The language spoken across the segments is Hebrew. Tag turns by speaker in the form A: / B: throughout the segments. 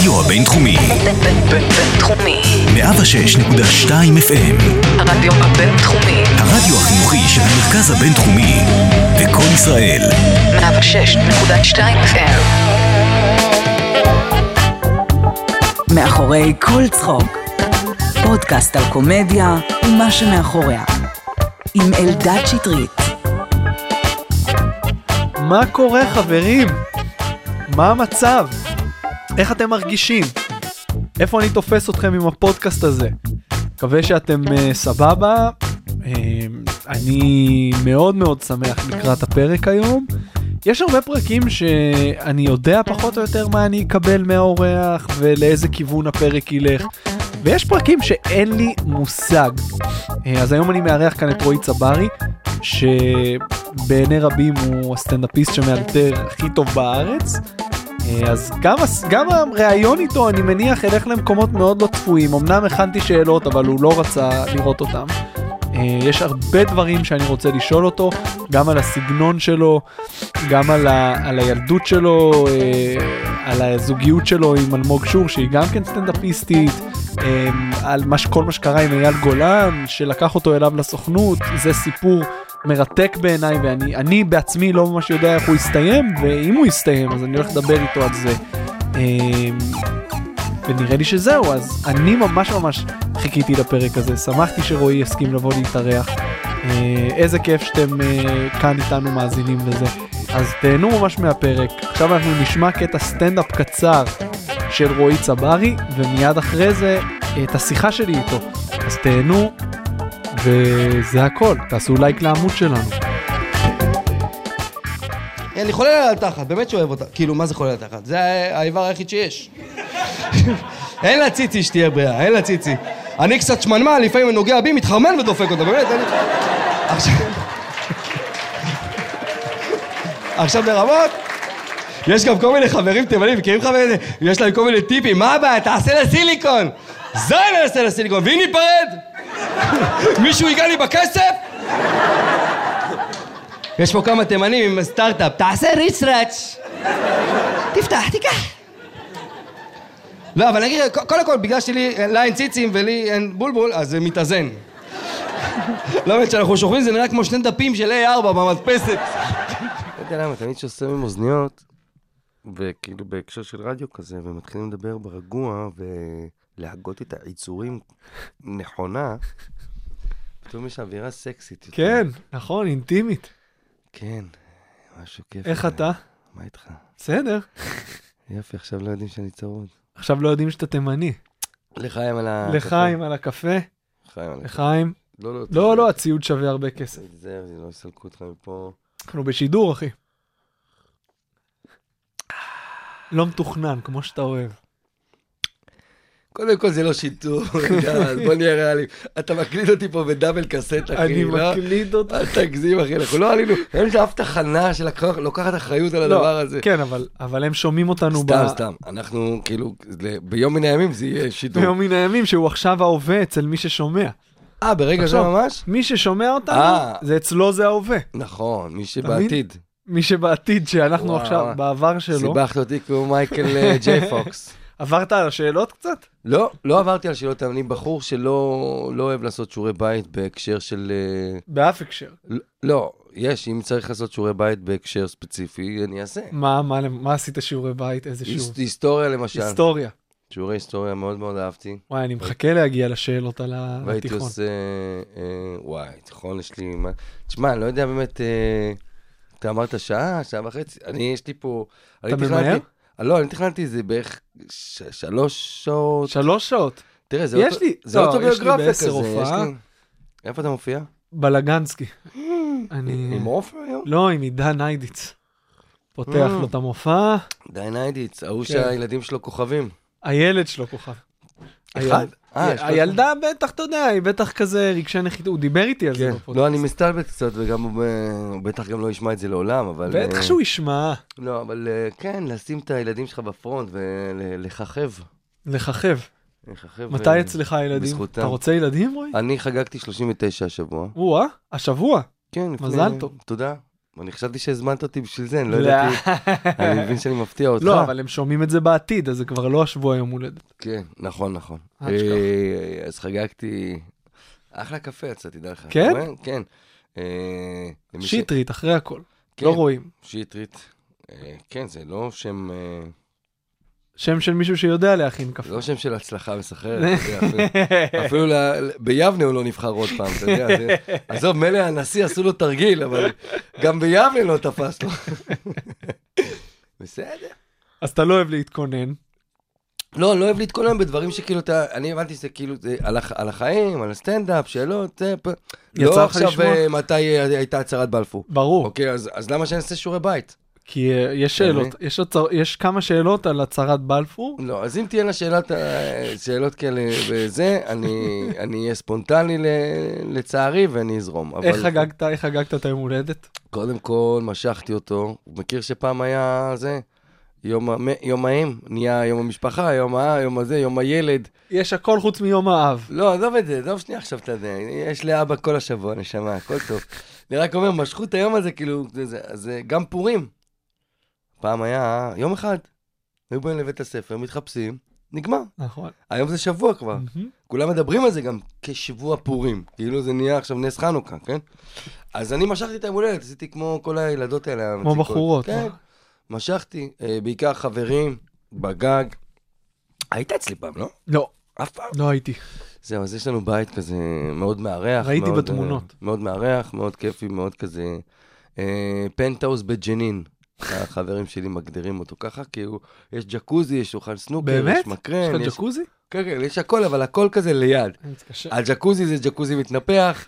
A: הרדיו הבינתחומי,
B: בינתחומי.
A: 106.2 FM,
B: הרדיו הבינתחומי.
A: הרדיו החינוכי של המרכז הבינתחומי, לקום ישראל,
B: 106.2 FM. מאחורי כל צחוק. פודקאסט על קומדיה ומה שמאחוריה. עם אלדד שטרית.
C: מה קורה חברים? מה המצב? איך אתם מרגישים? איפה אני תופס אתכם עם הפודקאסט הזה? מקווה שאתם uh, סבבה. Uh, אני מאוד מאוד שמח לקראת הפרק היום. יש הרבה פרקים שאני יודע פחות או יותר מה אני אקבל מהאורח ולאיזה כיוון הפרק ילך. ויש פרקים שאין לי מושג. אה, אז היום אני מארח כאן את רועי צברי, שבעיני רבים הוא הסטנדאפיסט שמאלתר הכי טוב בארץ. אה, אז גם, גם הראיון איתו אני מניח ילך למקומות מאוד לא צפויים. אמנם הכנתי שאלות אבל הוא לא רצה לראות אותם. אה, יש הרבה דברים שאני רוצה לשאול אותו, גם על הסגנון שלו, גם על, ה, על הילדות שלו, אה, על הזוגיות שלו עם אלמוג שור שהיא גם כן סטנדאפיסטית, על מה, כל מה שקרה עם אייל גולן שלקח אותו אליו לסוכנות, זה סיפור מרתק בעיניי ואני אני בעצמי לא ממש יודע איך הוא יסתיים ואם הוא יסתיים אז אני הולך לדבר איתו על זה. אה, ונראה לי שזהו, אז אני ממש ממש חיכיתי לפרק הזה, שמחתי שרועי יסכים לבוא להתארח. אה, איזה כיף שאתם אה, כאן איתנו מאזינים לזה. אז תהנו ממש מהפרק. עכשיו אנחנו נשמע קטע סטנדאפ קצר של רועי צברי, ומיד אחרי זה את השיחה שלי איתו. אז תהנו, וזה הכל. תעשו לייק לעמוד שלנו.
D: אני חולה על התחת, באמת שאוהב אותה. כאילו, מה זה חולה על התחת? זה האיבר היחיד שיש. אין לה ציצי שתהיה בריאה, אין לה ציצי. אני קצת שמנמן, לפעמים אני נוגע בי, מתחרמן ודופק אותה, באמת, אני... עכשיו... עכשיו ברמות, יש גם כל מיני חברים תימנים, מכירים חברים, יש להם כל מיני טיפים, מה הבעיה, תעשה לה סיליקון! זין אני אעשה לה סיליקון, ואם ניפרד? מישהו ייגע לי בכסף? יש פה כמה תימנים עם סטארט-אפ, תעשה ריצראץ'. תפתח, תיקח. לא, אבל לך, קודם כל, בגלל שלי, לה אין ציצים ולי אין בולבול, אז זה מתאזן. לא באמת, כשאנחנו שוכבים זה נראה כמו שני דפים של A4 במדפסת.
E: לא יודע למה, תמיד כשעושים אוזניות, וכאילו בהקשר של רדיו כזה, ומתחילים לדבר ברגוע, ולהגות את היצורים נכונה, פתאום יש אווירה סקסית.
C: כן, נכון, אינטימית.
E: כן, משהו כיף.
C: איך. אתה?
E: מה איתך?
C: בסדר.
E: יופי, עכשיו לא יודעים שאני צרוד.
C: עכשיו לא יודעים שאתה תימני.
E: לחיים על ה...
C: לחיים על הקפה,
E: לחיים על ה...
C: לחיים.
E: לא, לא.
C: לא, לא, הציוד שווה הרבה כסף.
E: תיזהר, לא יסלקו אותך מפה.
C: אנחנו בשידור, אחי. לא מתוכנן, כמו שאתה אוהב.
E: קודם כל זה לא שיטור, בוא נהיה ריאליים. אתה מקליט אותי פה בדאבל קסט, אחי,
C: אני
E: לא?
C: מקליט אותך.
E: אל תגזים, אחי, אנחנו לא עלינו, אין אף תחנה שלוקחת אחריות על הדבר הזה.
C: כן, אבל, אבל הם שומעים אותנו
E: סתם,
C: ב...
E: סתם, אנחנו כאילו, ביום מן הימים זה יהיה שידור.
C: ביום מן הימים שהוא עכשיו ההווה אצל מי ששומע.
E: אה, ברגע זה ממש?
C: מי ששומע אותנו,
E: אה.
C: זה אצלו זה ההווה.
E: נכון, מי שבעתיד.
C: מי שבעתיד, שאנחנו עכשיו. בעבר שלו.
E: סיבכת אותי כמו מייקל אה, ג'יי פוקס.
C: עברת על השאלות קצת?
E: לא, לא עברתי על שאלות, אני בחור שלא לא אוהב לעשות שיעורי בית בהקשר של... אה,
C: באף הקשר.
E: לא, יש, אם צריך לעשות שיעורי בית בהקשר ספציפי, אני אעשה.
C: מה, מה, מה עשית שיעורי בית? איזה שיעור?
E: היס- היסטוריה למשל.
C: היסטוריה.
E: שיעורי היסטוריה מאוד מאוד אהבתי.
C: וואי, אני מחכה להגיע לשאלות על ה-
E: והייתי
C: התיכון.
E: עושה... אה, וואי, תיכון יש לי... מה- תשמע, אני לא יודע באמת... אה, אתה אמרת שעה, שעה וחצי. אני, יש לי פה...
C: אתה ממהר?
E: אה, לא, אני תכננתי איזה בערך ש- שלוש שעות.
C: שלוש שעות.
E: תראה, זה
C: יש
E: אוטו-
C: לי-
E: זה
C: לא, יש לי
E: אוטוביוגרפיה
C: בעשר
E: כזה. יש
C: הופעה.
E: לי- איפה אתה מופיע?
C: בלגנסקי. אני...
E: עם עופר היום?
C: לא, עם עידן היידיץ. פותח
E: Mm.
C: לו את המופע,
E: די ניידיץ, ההוא
C: כן.
E: שהילדים שלו כוכבים.
C: הילד שלו כוכב.
E: אחד? אה,
C: הילדה בטח, אתה יודע, היא בטח כזה רגשי נחיתות, הוא דיבר איתי על זה
E: כן.
C: בפודקאסט.
E: לא, אני מסתלבט קצת, וגם הוא ב- הוא בטח גם לא ישמע את זה לעולם, אבל...
C: בטח
E: אה,
C: שהוא ישמע,
E: לא, אבל אה, כן, לשים את הילדים שלך בפרונט ולככב.
C: לככב. מתי
E: אה,
C: אצלך ילדים?
E: בזכותם.
C: אתה רוצה ילדים, רועי?
E: אני חגגתי 39 השבוע.
C: או-אה, השבוע.
E: כן, לפני...
C: מזל טוב.
E: תודה. אני חשבתי שהזמנת אותי בשביל זה, אני לא
C: לא.
E: ידעתי, אני מבין שאני מפתיע אותך.
C: לא, אבל הם שומעים את זה בעתיד, אז זה כבר לא השבוע יום הולדת.
E: כן, נכון, נכון.
C: תשכח.
E: אה, אז חגגתי, אחלה קפה יצא, תדע לך.
C: כן?
E: רואה? כן. אה,
C: שיטרית, אחרי הכל.
E: כן,
C: לא רואים.
E: שטרית. אה, כן, זה לא שם, אה,
C: שם של מישהו שיודע להכין קפה.
E: לא שם של הצלחה מסחררת, אתה יודע, אפילו- ביבנה הוא לא נבחר עוד פעם, אתה יודע, עזוב, מילא הנשיא עשו לו תרגיל, אבל גם ביבנה לא תפס לו. בסדר.
C: אז אתה לא אוהב להתכונן.
E: לא, אני לא אוהב להתכונן בדברים שכאילו אתה, אני הבנתי שזה כאילו, זה על, הח, על החיים, על הסטנדאפ, שאלות, זה, פ... לא עכשיו
C: לשמוע?
E: אה, מתי אה, הייתה הצהרת בלפור.
C: ברור.
E: אוקיי, אז, אז למה שאני אעשה שיעורי בית?
C: כי אה, יש שאלות, יש הצהר- יש כמה שאלות על הצהרת בלפור.
E: לא, אז אם תהיינה שאלות, אה, שאלות כאלה וזה, אני, אני אהיה ספונטני ל, לצערי ואני אזרום. אבל
C: איך חגגת, איך חגגת את היום הולדת?
E: קודם כל, משכתי אותו. מכיר שפעם היה זה? יום, המ- יום האם, נהיה יום המשפחה, יום ה... יום הזה, יום הילד.
C: יש הכל חוץ מיום האב.
E: לא, עזוב את זה, עזוב שנייה עכשיו, אתה יודע, יש לאבא כל השבוע, נשמה, הכל טוב. אני רק אומר, משכו את היום הזה, כאילו, זה, זה, זה גם פורים. פעם היה יום אחד, היו באים לבית הספר, מתחפשים, נגמר.
C: נכון.
E: היום זה שבוע כבר.
C: מהמם.
E: כולם מדברים על זה גם כשבוע פורים. כאילו זה נהיה עכשיו נס חנוכה, כן? אז אני משכתי את היום הולדת, עשיתי כמו כל הילדות האלה.
C: כמו. בחורות.
E: כן, משכתי, אה, בעיקר חברים, בגג. היית אצלי פעם, לא?
C: לא,
E: אף פעם.
C: לא הייתי.
E: זהו, אז יש לנו בית כזה מאוד מארח.
C: ראיתי
E: מאוד,
C: בתמונות.
E: אה, מאוד מארח, מאוד כיפי, מאוד כזה... אה, פנטהאוז בג'נין. החברים שלי מגדירים אותו ככה, כי הוא, יש ג'קוזי, יש שולחן סנוקר,
C: באמת?
E: יש מקרן,
C: יש לך ג'קוזי?
E: כן, כן, יש הכל, אבל הכל כזה ליד. הג'קוזי זה ג'קוזי מתנפח,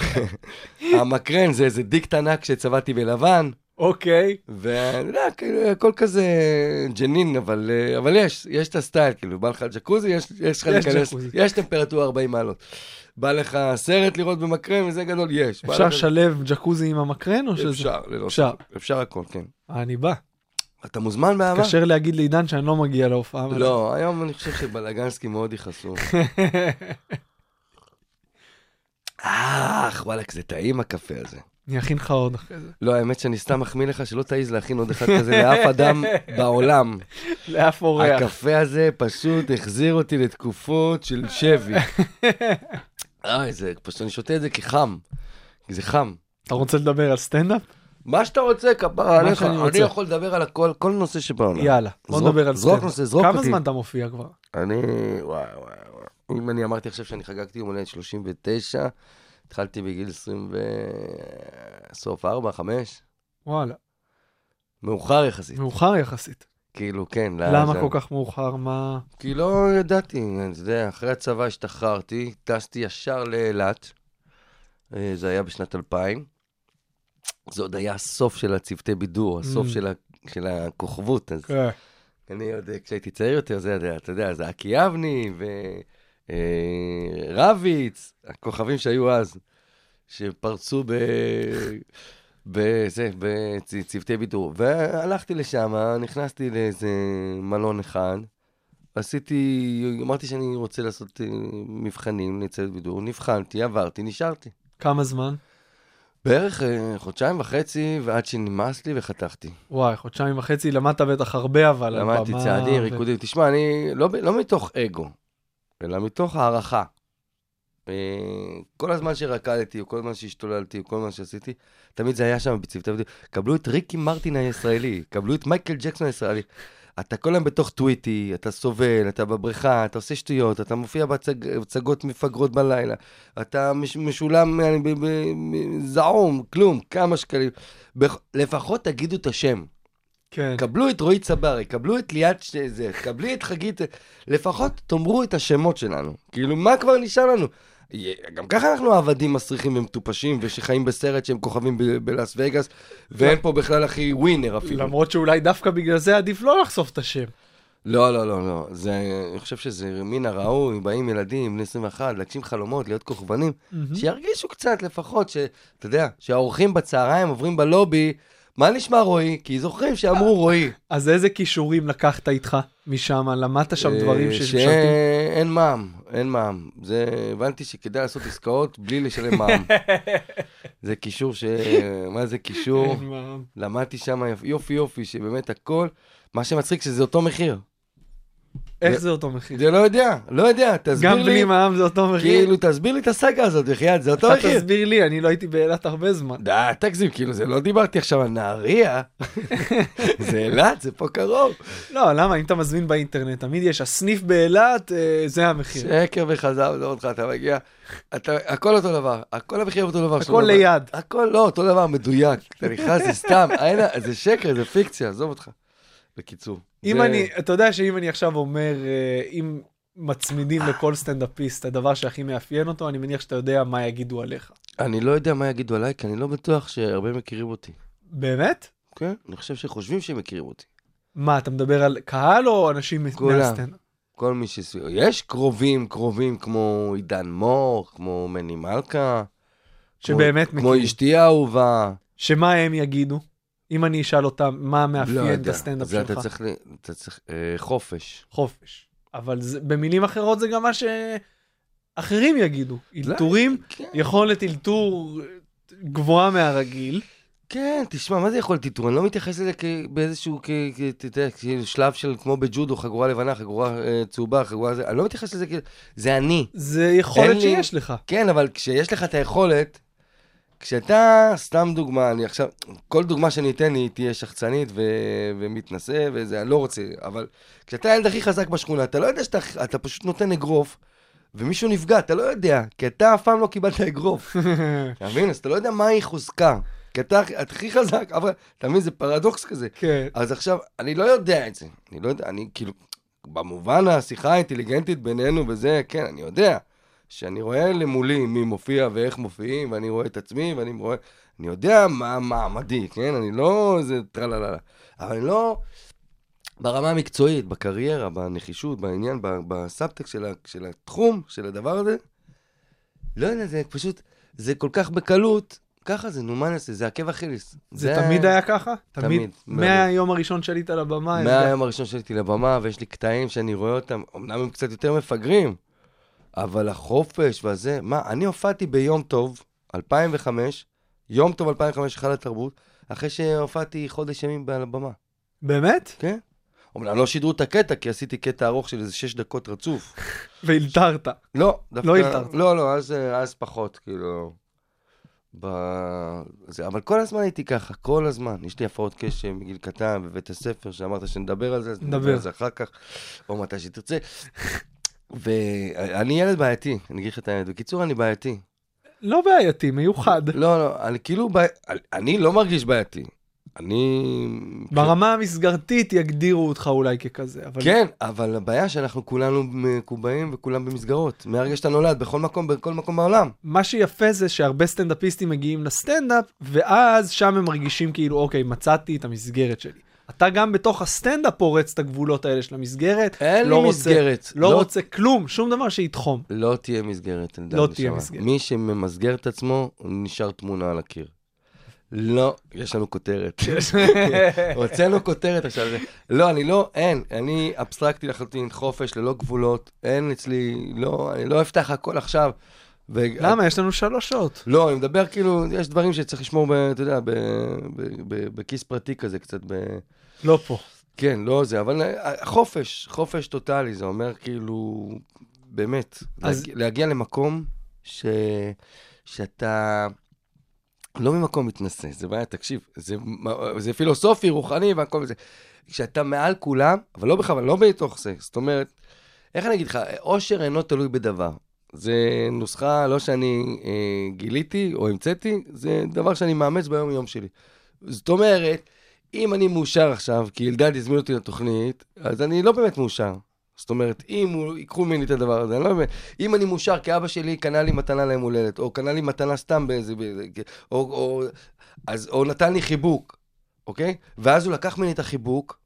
E: המקרן זה איזה דיקט ענק שצבעתי בלבן,
C: אוקיי.
E: ואני יודע, כאילו, הכל כזה ג'נין, אבל, אה, אבל יש, יש את הסטייל, כאילו, בא לך ג'קוזי, יש, יש לך להיכנס. יש טמפרטורה 40 מעלות. בא לך סרט לראות במקרן, וזה גדול, יש.
C: אפשר
E: לך-
C: לשלב ג'קוזי עם המקרן או שזה?
E: אפשר, ללא
C: אפשר.
E: ספק. אפשר הכל, כן.
C: אני בא.
E: אתה מוזמן באהבה?
C: קשר להגיד לעידן שאני לא מגיע להופעה. אבל-
E: לא, היום אני חושב שבלגנסקי מאוד יכעסו. אך, וואלכ, זה טעים הקפה הזה.
C: אני אכין לך עוד אחרי זה.
E: לא, האמת שאני סתם מחמיא לך שלא תעז להכין עוד אחד כזה לאף אדם בעולם.
C: לאף אורח.
E: הקפה הזה פשוט החזיר אותי לתקופות של שבי. אוי, זה, פשוט אני שותה את זה כי חם. זה חם.
C: אתה רוצה לדבר על סטנדאפ?
E: מה שאתה רוצה, כפרה עליך, אני. יכול לדבר על הכל, כל נושא שבעולם.
C: יאללה, בוא
E: זרוק-
C: נדבר על
E: זרוק
C: סטנדאפ.
E: נושא, זרוק
C: כמה
E: אותי.
C: זמן אתה מופיע כבר?
E: אני, וואי, וואי, וואי. אם אני אמרתי עכשיו שאני חגגתי יום הולדת 39, התחלתי בגיל 20 ו... סוף 4, 5,
C: וואלה,
E: מאוחר יחסית.
C: מאוחר יחסית.
E: כאילו, כן.
C: למה
E: זה-
C: כל כך מאוחר? מה...
E: כי לא ידעתי, אתה יודע, אחרי הצבא השתחררתי, טסתי ישר לאילת, אה, זה היה בשנת 2000. זה עוד היה הסוף של הצוותי בידור, הסוף
C: Mm.
E: של, ה... של הכוכבות, אז
C: כן.
E: אני עוד, אה, כשהייתי צעיר יותר, זה, אתה- אתה יודע, זה אקי אבני ורביץ, הכוכבים שהיו אז, שפרצו ב... בזה, בצוותי בידור. והלכתי לשם, נכנסתי לאיזה מלון אחד, עשיתי, אמרתי שאני רוצה לעשות אה, מבחנים לצוות בידור, נבחנתי, עברתי, נשארתי.
C: כמה זמן?
E: בערך אה, חודשיים וחצי, ועד שנמאס לי וחתכתי.
C: וואי, חודשיים וחצי, למדת בטח הרבה אבל.
E: למדתי צעדים,
C: ו-
E: ריקודים. תשמע, אני לא, לא מתוך אגו, אלא מתוך הערכה. אה, כל הזמן שרקדתי, או כל הזמן שהשתוללתי, או כל הזמן שעשיתי, תמיד זה היה שם בצוותי וידאו. קבלו את ריקי מרטין הישראלי, קבלו את מייקל ג'קסון הישראלי. אתה כל היום בתוך טוויטי, אתה סובל, אתה בבריכה, אתה עושה שטויות, אתה מופיע בהצג- בהצגות מפגרות בלילה, אתה מש, משולם אה, זעום, כלום, כמה שקלים. בכ- לפחות תגידו את השם.
C: כן.
E: קבלו את רועי צברי, קבלו את ליאת שזה, קבלי את חגית, לפחות תאמרו את השמות שלנו. כאילו, מה כבר נשאר לנו? גם ככה אנחנו עבדים מסריחים ומטופשים, ושחיים בסרט שהם כוכבים בלאס וגאס, ואין פה בכלל הכי ווינר אפילו.
C: למרות שאולי דווקא בגלל זה עדיף לא לחשוף את השם.
E: לא, לא, לא, לא. זה, אני חושב שזה מן הראוי, באים ילדים, בני 21, להגשים חלומות, להיות כוכבנים, שירגישו קצת לפחות, שאתה יודע, שהאורחים בצהריים עוברים בלובי, מה נשמע רועי? כי זוכרים שאמרו רועי.
C: אז איזה כישורים לקחת איתך משם? למדת שם דברים
E: אה,
C: שמשרתים?
E: שאין מע"מ, אין מע"מ. זה, הבנתי שכדאי לעשות עסקאות בלי לשלם מע"מ. זה קישור ש... מה זה קישור?
C: אין מה.
E: למדתי שם יופי יופי, שבאמת הכל, מה שמצחיק שזה אותו מחיר.
C: איך
E: זה-
C: אותו מחיר?
E: זה לא יודע, לא יודע, תסביר
C: גם
E: לי.
C: בלי מע"מ זה אותו מחיר?
E: כאילו, תסביר לי את הסאגה הזאת, בחייאת, זה אותו
C: אתה
E: מחיר.
C: תסביר לי, אני לא הייתי באילת הרבה זמן.
E: די, תגזים, כאילו, זה לא דיברתי עכשיו על נהריה, זה אילת, זה פה קרוב.
C: לא, למה? אם אתה מזמין באינטרנט, תמיד יש הסניף באילת, אה, זה המחיר.
E: שקר וכזב, עזוב אותך, אתה מגיע, אתה, הכל אותו דבר, הכל המחיר אותו דבר.
C: הכל
E: דבר.
C: ליד.
E: הכל לא, אותו דבר, מדויק. אתה נכנס, זה סתם, אין, זה שקר, זה פיקציה, עזוב אותך. בקיצור.
C: אם
E: זה-
C: אני, אתה יודע שאם אני עכשיו אומר, אה, אם מצמידים לכל סטנדאפיסט הדבר שהכי מאפיין אותו, אני מניח שאתה יודע מה יגידו עליך.
E: אני לא יודע מה יגידו עליי, כי אני לא בטוח שהרבה מכירים אותי.
C: באמת?
E: כן? אני חושב שחושבים שהם מכירים אותי.
C: מה, אתה מדבר על קהל או אנשים. מהסטנדאפ?
E: כל מי שסביבו. יש קרובים, קרובים כמו עידן מור, כמו מני מלכה.
C: שבאמת
E: כמו, כמו
C: מכירים.
E: אשתי האהובה.
C: שמה הם יגידו? אם אני אשאל אותם מה
E: לא
C: מאפיין את
E: יודע.
C: הסטנדאפ
E: זה אתה
C: שלך?
E: צריך, אתה צריך, אה, חופש.
C: חופש. אבל זה, במילים אחרות זה גם מה שאחרים יגידו. אלתורים,
E: כן.
C: יכולת אלתור גבוהה מהרגיל.
E: כן, תשמע, מה זה יכול טיטור? אני לא מתייחס לזה באיזשהו, אתה יודע, כאילו שלב של כמו בג'ודו, חגורה לבנה, חגורה אה, צהובה, חגורה זה, אני לא מתייחס לזה כאילו, זה אני.
C: זה יכולת
E: אין לי-
C: שיש לך.
E: כן, אבל כשיש לך את היכולת, כשאתה, סתם דוגמה, אני עכשיו, כל דוגמה שאני אתן היא תהיה שחצנית ו... ומתנשא וזה, אני לא רוצה, אבל כשאתה הילד הכי חזק בשכונה, אתה לא יודע שאתה אתה פשוט נותן אגרוף, ומישהו נפגע, אתה לא יודע, כי אתה אף פעם לא קיבלת אגרוף. אתה מבין? אז אתה לא יודע מהי חוזקה. כי אתה הכי חזק, אבל אתה מבין? זה פרדוקס כזה.
C: כן.
E: אז עכשיו, אני לא יודע את זה. אני לא יודע, אני כאילו, במובן השיחה האינטליגנטית בינינו וזה, כן, אני יודע. שאני רואה למולי מי מופיע ואיך מופיעים, ואני רואה את עצמי, ואני רואה... אני יודע מה מעמדי, כן? אני לא איזה טרללה. אבל אני לא... ברמה המקצועית, בקריירה, בנחישות, בעניין, בסאבטקסט של, של התחום, של הדבר הזה, לא יודע, זה פשוט, זה כל כך בקלות, ככה זה, נו, מה נעשה? זה עקב אכיליס.
C: זה תמיד היה ככה?
E: תמיד,
C: תמיד. מהיום הראשון שעלית לבמה.
E: מהיום הראשון שעליתי לבמה, ויש לי קטעים שאני רואה אותם, אמנם הם קצת יותר מפגרים, אבל החופש והזה, מה, אני הופעתי ביום טוב, 2005, יום טוב 2005, היכל התרבות, אחרי שהופעתי חודש ימים על הבמה,
C: באמת?
E: כן? אמנם לא שידרו את הקטע, כי עשיתי קטע ארוך של איזה שש דקות רצוף.
C: והילתרת.
E: לא, דווקא...
C: לא הילתרת.
E: לא, לא, אז, אז פחות, כאילו... ב... זה, אבל כל הזמן הייתי ככה, כל הזמן. יש לי הפרעות קשב מגיל קטן בבית הספר, שאמרת שנדבר על זה, אז נדבר. על זה אחר כך, או מתי שתרצה. ואני ילד בעייתי, אני אגיד לך את האמת. בקיצור, אני בעייתי.
C: לא בעייתי, מיוחד.
E: לא, לא, אני כאילו, בעי... אני לא מרגיש בעייתי. אני...
C: ברמה המסגרתית יגדירו אותך אולי ככזה, אבל...
E: כן, אבל הבעיה שאנחנו כולנו מקובעים וכולם במסגרות. מהרגע שאתה נולד, בכל מקום, בכל מקום בעולם.
C: מה שיפה זה שהרבה סטנדאפיסטים מגיעים לסטנדאפ, ואז שם הם מרגישים כאילו, אוקיי, מצאתי את המסגרת שלי. אתה גם בתוך הסטנדאפ פורץ את הגבולות האלה של המסגרת.
E: אין
C: לא
E: לי
C: רוצה-
E: מסגרת.
C: לא רוצה כלום, שום דבר שיתחום.
E: לא תהיה מסגרת, אלדד
C: לא תהיה. מסגרת.
E: מי שממסגר את עצמו, נשאר תמונה על הקיר. לא, יש לנו כותרת. הוצאנו כותרת עכשיו. לא, אני לא, אין. אני אבסטרקטי לחלוטין, חופש, ללא גבולות. אין אצלי, לא, אני לא אפתח הכל עכשיו. ו-
C: למה? יש לנו שלוש שעות.
E: לא, אני מדבר כאילו, יש דברים שצריך לשמור, ב, אתה יודע, ב- ב- ב- בכיס פרטי כזה, קצת ב...
C: לא פה.
E: כן, לא זה, אבל אה, חופש, חופש טוטאלי, זה אומר כאילו, באמת,
C: אז-
E: להגיע, להגיע למקום ש, שאתה לא ממקום מתנשא, זה בעיה, תקשיב, זה, זה פילוסופי, רוחני והכל זה. כשאתה מעל כולם, אבל לא בכוונה, לא בתוך זה, זאת אומרת, איך אני אגיד לך, אושר אינו תלוי בדבר. זה נוסחה לא שאני אה, גיליתי או המצאתי, זה דבר שאני מאמץ ביום-יום שלי. זאת אומרת, אם אני מאושר עכשיו, כי אלדד הזמין אותי לתוכנית, אז אני לא באמת מאושר. זאת אומרת, אם ייקחו ממני את הדבר הזה, אני לא באמת... אם אני מאושר כי אבא שלי קנה לי מתנה ליום הולדת, או קנה לי מתנה סתם באיזה... באיזה או, או, אז, או נתן לי חיבוק, אוקיי? ואז הוא לקח ממני את החיבוק,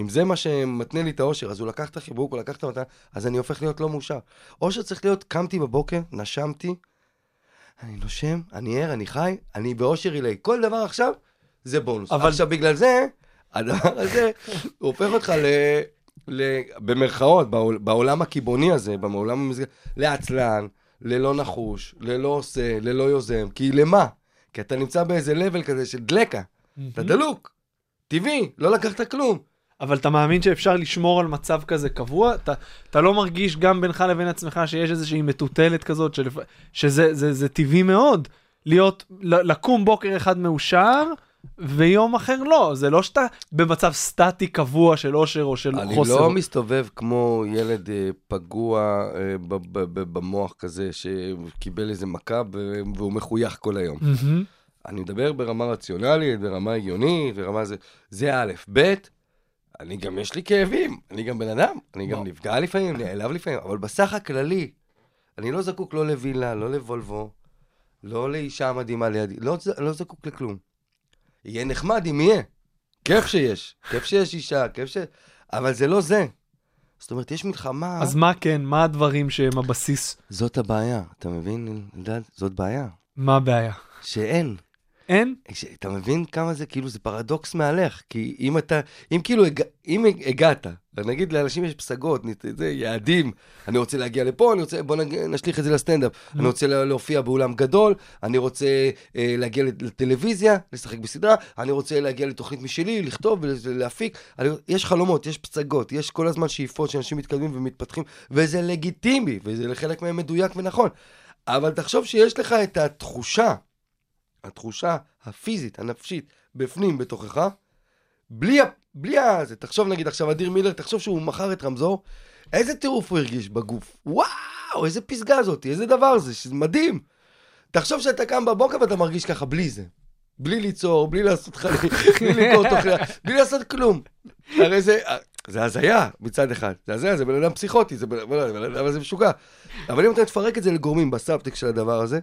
E: אם זה מה שמתנה לי את האושר, אז הוא לקח את החיבוק, הוא לקח את המתנה, אז אני הופך להיות לא מאושר. אושר צריך להיות, קמתי בבוקר, נשמתי, אני נושם, אני ער, אני חי, אני באושר עילאי. כל דבר עכשיו זה בונוס.
C: אבל-.
E: עכשיו, בגלל זה, הדבר הזה, הופך אותך ל... ל... במרכאות, בעול, בעולם הקיבעוני הזה, בעולם המסגר... לעצלן, ללא נחוש, ללא עושה, ללא יוזם. כי למה? כי אתה נמצא באיזה לבל כזה של דלקה. אתה דלוק. טבעי, לא לקחת כלום.
C: אבל אתה מאמין שאפשר לשמור על מצב כזה קבוע? אתה, אתה לא מרגיש גם בינך לבין עצמך שיש איזושהי מטוטלת כזאת, שלפ... שזה זה, זה טבעי מאוד, להיות, לקום בוקר אחד מאושר, ויום אחר לא. זה לא שאתה במצב סטטי קבוע של אושר או של
E: אני
C: חוסר.
E: לא מסתובב כמו ילד אה, פגוע אה, ב- ב- ב- במוח כזה, שקיבל איזה מכה והוא מחוייך כל היום.
C: מהמם.
E: אני מדבר ברמה רציונלית, ברמה הגיונית, ברמה זה... זה א', ב', אני גם, יש לי כאבים, אני גם בן אדם, אני גם נפגע לפעמים, נעלב לפעמים, אבל בסך הכללי, אני לא זקוק לא לווילה, לא לוולבו, לא לאישה מדהימה לידי, לא, לא זקוק לכלום. יהיה נחמד אם יהיה. כיף שיש, כיף שיש אישה, כיף ש... אבל זה לא זה. זאת אומרת, יש מלחמה...
C: אז מה כן, מה הדברים שהם הבסיס?
E: זאת הבעיה, אתה מבין, אלדד? זאת בעיה.
C: מה הבעיה?
E: שאין.
C: אין?
E: ש- אתה מבין כמה זה, כאילו, זה פרדוקס מהלך. כי אם אתה, אם כאילו, הג, אם הגעת, נגיד לאנשים יש פסגות, זה, יעדים, אני רוצה להגיע לפה, אני רוצה, בוא נג, נשליך את זה לסטנדאפ. אני רוצה לה- להופיע באולם גדול, אני רוצה אה, להגיע לט- לטלוויזיה, לשחק בסדרה, אני רוצה להגיע לתוכנית משלי, לכתוב ולהפיק. אני, יש חלומות, יש פסגות, יש כל הזמן שאיפות שאנשים מתקדמים ומתפתחים, וזה לגיטימי, וזה לחלק מהם מדויק ונכון. אבל תחשוב שיש לך את התחושה, התחושה הפיזית, הנפשית, בפנים, בתוכך, בלי, בלי ה... זה, תחשוב נגיד עכשיו אדיר מילר, תחשוב שהוא מכר את רמזור, איזה טירוף הוא הרגיש בגוף. וואו, איזה פסגה זאת, איזה דבר זה, שזה מדהים. תחשוב שאתה קם בבוקר ואתה מרגיש ככה, בלי זה. בלי ליצור, בלי לעשות חיים, בלי למכור תוכניה, בלי לעשות כלום. הרי זה, זה הזיה מצד אחד. זה הזיה, זה בן אדם פסיכוטי, זה בן אדם הזה משוגע. אבל אם אתה תפרק את זה לגורמים בסאבטקסט של הדבר הזה,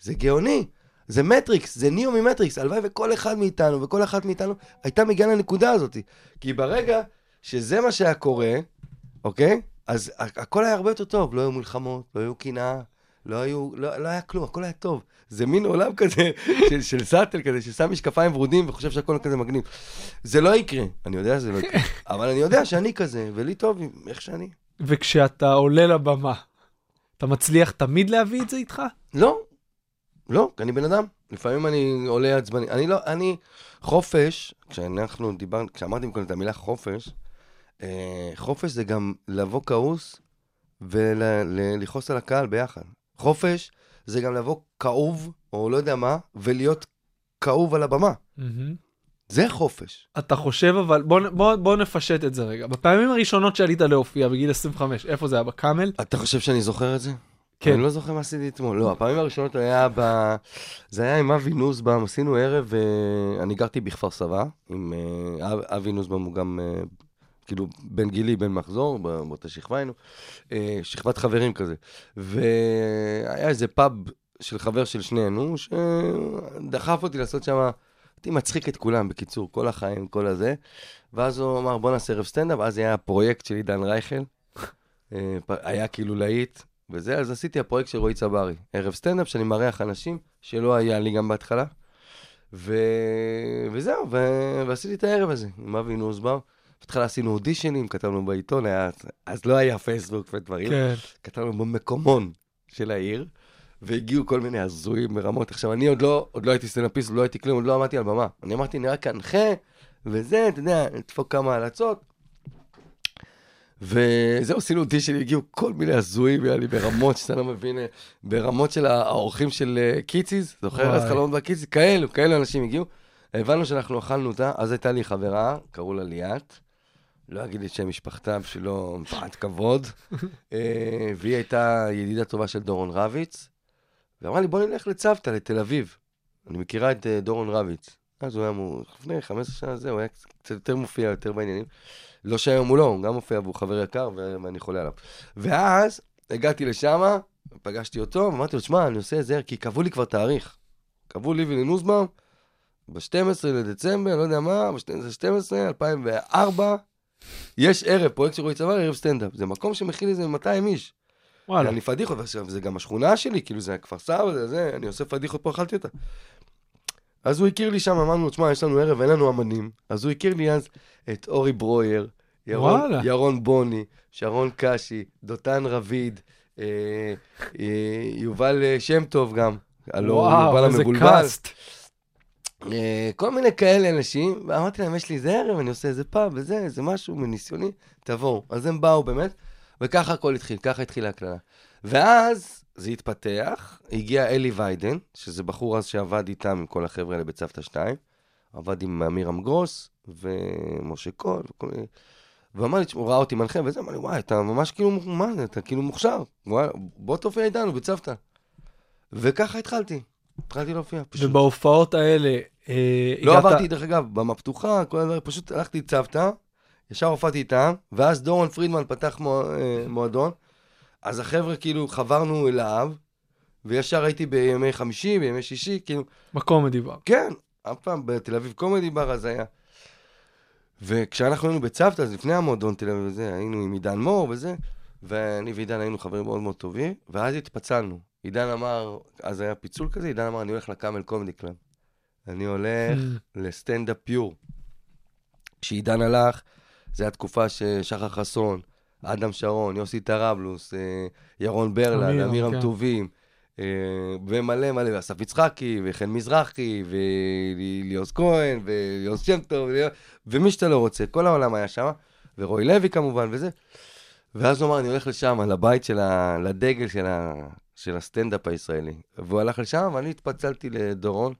E: זה גאוני. זה מטריקס, זה ניאו ממטריקס. הלוואי וכל אחד מאיתנו וכל אחת מאיתנו הייתה מגיעה לנקודה הזאת. כי ברגע שזה מה שהיה קורה, אוקיי? אז הכל היה הרבה יותר טוב. לא היו מלחמות, לא היו קנאה, לא, היו, לא, לא היה כלום, הכל היה טוב. זה מין עולם כזה של, של סאטלה כזה, ששם משקפיים ורודים וחושב שהכל כזה מגניב. זה לא יקרה, אני יודע שזה לא יקרה. אבל אני יודע שאני כזה, ולי טוב עם איך שאני.
C: וכשאתה עולה לבמה, אתה מצליח תמיד להביא את זה איתך?
E: לא, לא, כי אני בן אדם. לפעמים אני עולה עצבני. אני לא, אני... חופש, כשאנחנו דיברנו, כשאמרתי קודם את המילה חופש, אה, חופש זה גם לבוא כעוס ולכעוס על הקהל ביחד. חופש זה גם לבוא כאוב, או לא יודע מה, ולהיות כאוב על הבמה. זה חופש.
C: אתה חושב אבל, בוא, בוא, בוא נפשט את זה רגע. בפעמים הראשונות שעלית להופיע בגיל 25, איפה זה היה? בקאמל?
E: אתה חושב שאני זוכר את זה?
C: כן.
E: אני לא זוכר מה עשיתי אתמול. לא, הפעמים הראשונות היה ב... זה היה עם אבי נוסבאום, עשינו ערב, אה, אני גרתי בכפר סבא, עם אה, אב- אבי נוסבאום הוא גם, אה, כאילו, בן גילי, בן מחזור, באותה שכבה היינו, שכבת חברים כזה. והיה איזה פאב של חבר של שנינו, שדחף אותי לעשות שם, הייתי מצחיק את כולם, בקיצור, כל החיים, כל הזה. ואז הוא אמר, בוא נעשה ערב סטנדאפ, אז היה הפרויקט של עידן רייכל. היה כאילו להיט, וזה, אז עשיתי הפרויקט של רועי צברי. ערב סטנדאפ שאני מארח אנשים שלא היה לי גם בהתחלה. ו... וזהו, ו... ועשיתי את הערב הזה עם אבי נוסבאום. בהתחלה עשינו אודישנים, כתבנו בעיתון, היה... אז לא היה פייסבוק ודברים.
C: כן.
E: כתבנו במקומון של העיר, והגיעו כל מיני הזויים ברמות. עכשיו, אני עוד לא, עוד לא הייתי סטנדאפיסט, עוד לא הייתי כלום, עוד לא עמדתי על במה. אני אמרתי, אני רק אנחה, וזה, אתה יודע, נדפוק כמה הלצות. וזהו, עשינו אודישן, הגיעו כל מיני הזויים, היה לי ברמות שאתה לא מבין, אה, ברמות של האורחים של אה, קיציס, זוכר? אז חלומות בקיציס, כאלו, כאלו אנשים הגיעו. הבנו שאנחנו אכלנו אותה, אז הייתה לי חברה, קראו לה ליאת. לא אגיד את שם משפחתה בשבילו מפאת כבוד. אה, והיא הייתה ידידה טובה של דורון רביץ. ואמרה לי, בוא נלך לצוותא, לתל אביב. אני מכירה את דורון רביץ. אז הוא היה, לפני 15 שנה זה, הוא היה קצת יותר מופיע, יותר בעניינים. לא שהיום הוא לא, הוא גם מופיע והוא חבר יקר ואני חולה עליו. ואז הגעתי לשם, פגשתי אותו, ואמרתי לו, שמע, אני עושה את זה, כי קבעו לי כבר תאריך. קבעו לי ולנוסבאום, ב-12 לדצמבר, לא יודע מה, ב-12, 2004, יש ערב, פרויקט של רועי צוואר, ערב סטנדאפ. זה מקום שמכיל איזה 200 איש.
C: וואלה.
E: אני פדיחות, ועכשיו, זה גם השכונה שלי, כאילו זה הכפר סבא, זה זה, אני עושה פדיחות פה, אכלתי אותה. אז הוא הכיר לי שם, אמרנו, תשמע, יש לנו ערב, אין לנו אמנים. אז הוא הכיר לי אז את אורי ברויר, ירון,
C: וואלה.
E: ירון בוני, שרון קשי, דותן רביד, אה, אה, יובל אה, שם טוב גם,
C: וואו,
E: יובל המבולבל. אה, כל מיני כאלה אנשים, ואמרתי להם, יש לי איזה ערב, אני עושה איזה פאב וזה, איזה משהו מניסיוני, תבואו. אז הם באו באמת, וככה הכל התחיל, ככה התחילה הקללה. ואז זה התפתח, הגיע אלי ויידן, שזה בחור אז שעבד איתם עם כל החבר'ה האלה בצוותא 2, עבד עם אמירם גרוס ומשה קול וכל מיני... ואמר לי, הוא ראה אותי מנחה וזה, אמר לי, וואי, אתה ממש כאילו, מה זה, אתה כאילו מוכשר, וואי, בוא תופיע איתנו בצוותא. וככה התחלתי, התחלתי להופיע, פשוט.
C: ובהופעות האלה, אה,
E: לא
C: הגעת-
E: עברתי, דרך אגב, במה פתוחה, כל הדברים, פשוט הלכתי צוותא, ישר הופעתי איתם, ואז דורון פרידמן פתח אה, מועדון, אז החבר'ה כאילו חברנו אליו, וישר הייתי בימי חמישי, בימי שישי, כאילו,
C: בקומדי בר.
E: כן, אף פעם בתל אביב קומדי בר אז היה. וכשאנחנו היינו בצוותא, אז לפני המועדון תל אביב וזה, היינו עם עידן מור וזה, ואני ועידן היינו חברים מאוד מאוד טובים, ואז התפצלנו. עידן אמר, אז היה פיצול כזה, עידן אמר, אני הולך ל Camel Comedy Club. אני הולך לסטנדאפ פיור. כשעידן הלך, זו הייתה תקופה ששחר חסון, אדם שרון, יוסי טראבלוס, אה, ירון ברלד,
C: אמיר, כן.
E: המטובים, אה, ומלא מלא, ואסף יצחקי, וחן מזרחי, וליאוס כהן, וליאוס שם טוב, ומי שאתה לא רוצה, כל העולם היה שם, ורועי לוי כמובן, וזה. ואז הוא אמר, אני הולך לשם, לבית של ה... לדגל של, ה... של הסטנדאפ הישראלי. והוא הלך לשם, ואני התפצלתי לדורון.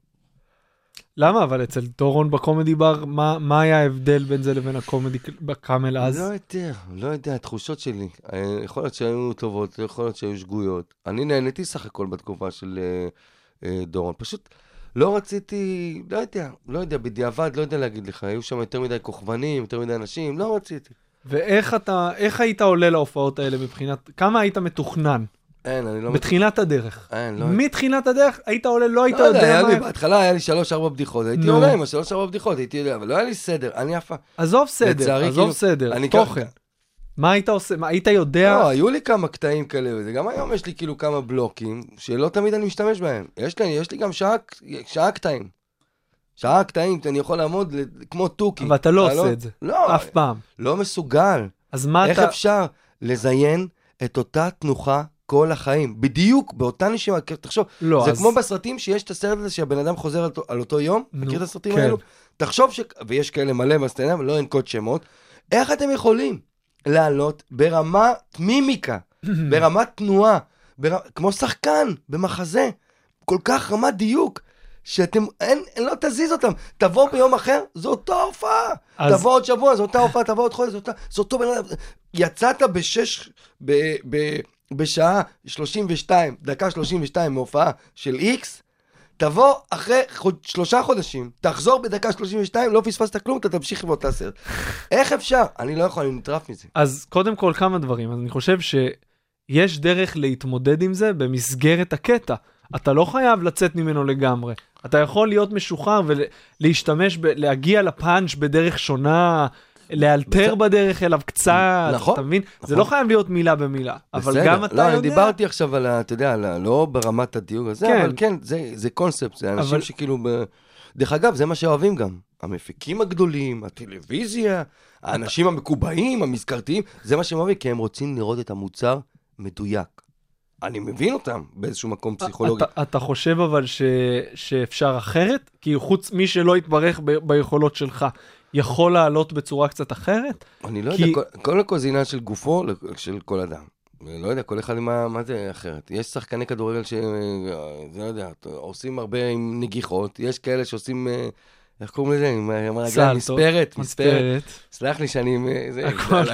C: למה? אבל אצל דורון בקומדי בר, מה מה היה ההבדל בין זה לבין הקומדי בקאמל אז?
E: לא יודע, לא יודע, התחושות שלי. אה, יכול להיות שהיו טובות, יכול להיות שהיו שגויות. אני נהניתי סך הכל בתקופה של אה, אה, דורון. פשוט לא רציתי, לא יודע, לא יודע, בדיעבד, לא יודע להגיד לך, היו שם יותר מדי כוכבנים, יותר מדי אנשים, לא רציתי.
C: ואיך אתה, איך היית עולה להופעות האלה מבחינת, כמה היית מתוכנן?
E: אין, אני לא...
C: בתחילת הדרך.
E: אין, לא...
C: מתחילת הדרך היית עולה, לא היית
E: לא יודע,
C: יודע
E: לי,
C: מה...
E: בהתחלה היה לי שלוש-ארבע בדיחות, הייתי
C: נו.
E: עולה עם השלוש-ארבע בדיחות, הייתי יודע, אבל לא היה לי סדר, אני אף פעם...
C: עזוב סדר,
E: לצערי,
C: עזוב
E: כאילו,
C: סדר,
E: אני
C: תוכן. מה היית עושה? מה, היית יודע?
E: לא, היו לי כמה קטעים כאלה, וזה גם היום יש לי כאילו כמה בלוקים, שלא תמיד אני משתמש בהם. יש לי, יש לי גם שעה, שעה קטעים. שעה קטעים, אני יכול לעמוד כמו תוכי.
C: אבל אתה לא עושה את זה.
E: לא,
C: אף פעם.
E: לא מסוגל.
C: אז מה
E: איך
C: אתה...
E: אפשר לזיין את אותה תנוחה כל החיים? בדיוק, באותה נשימה, תחשוב,
C: לא,
E: זה
C: אז...
E: כמו בסרטים שיש את הסרט הזה שהבן אדם חוזר על, על אותו יום,
C: נו,
E: מכיר את הסרטים
C: כן.
E: האלו? תחשוב ש... ויש כאלה מלא בסטנדאפ, לא אנקוט שמות, איך אתם יכולים לעלות ברמת מימיקה, ברמת תנועה, בר... כמו שחקן במחזה, כל כך רמת דיוק, שאתם, אין, לא תזיז אותם. תבוא ביום אחר, זו אותה הופעה.
C: אז-
E: תבוא עוד שבוע, זו אותה הופעה, תבוא עוד חודש, זו אותה, זה אותו בן אדם. יצאת בשש, ב, ב, בשעה 32, דקה 32 מהופעה של איקס, תבוא אחרי חוד, שלושה חודשים, תחזור בדקה 32, לא פספסת כלום, אתה תמשיך באותה סרט. איך אפשר? אני לא יכול, אני נטרף מזה.
C: אז קודם כל כמה דברים. אז אני חושב שיש דרך להתמודד עם זה במסגרת הקטע. אתה לא חייב לצאת ממנו לגמרי. אתה יכול להיות משוחרר ולהשתמש, ב- להגיע לפאנץ' בדרך שונה, לאלתר בדרך אליו קצת,
E: נכון,
C: אתה מבין? זה
E: נכון.
C: לא חייב להיות מילה במילה. אבל
E: בסדר.
C: גם אתה
E: לא,
C: יודע...
E: אני דיברתי עכשיו על ה... אתה יודע, על ה- לא ברמת הדיוק הזה,
C: כן.
E: אבל כן, זה, זה קונספט, זה אנשים
C: אבל-
E: שכאילו... ב... דרך אגב, זה מה שאוהבים גם. המפיקים הגדולים, הטלוויזיה, האנשים המקובעים, המזכרתיים, זה מה שהם אוהבים, כי הם רוצים לראות את המוצר מדויק. אני מבין אותם באיזשהו מקום פסיכולוגי.
C: אתה, אתה חושב אבל ש, שאפשר אחרת? כי חוץ מי שלא יתברך ב, ביכולות שלך, יכול לעלות בצורה קצת אחרת?
E: אני לא
C: כי-
E: יודע, כל- כל עניין של גופו, של כל אדם. לא יודע, כל אחד מה, מה זה אחרת. יש שחקני כדורגל ש... לא יודע, עושים הרבה עם נגיחות, יש כאלה שעושים, אה, איך קוראים לזה? עם הרגליים,
C: סלטות,
E: מספרת, מספרת. סלח לי שאני... אה, זה-.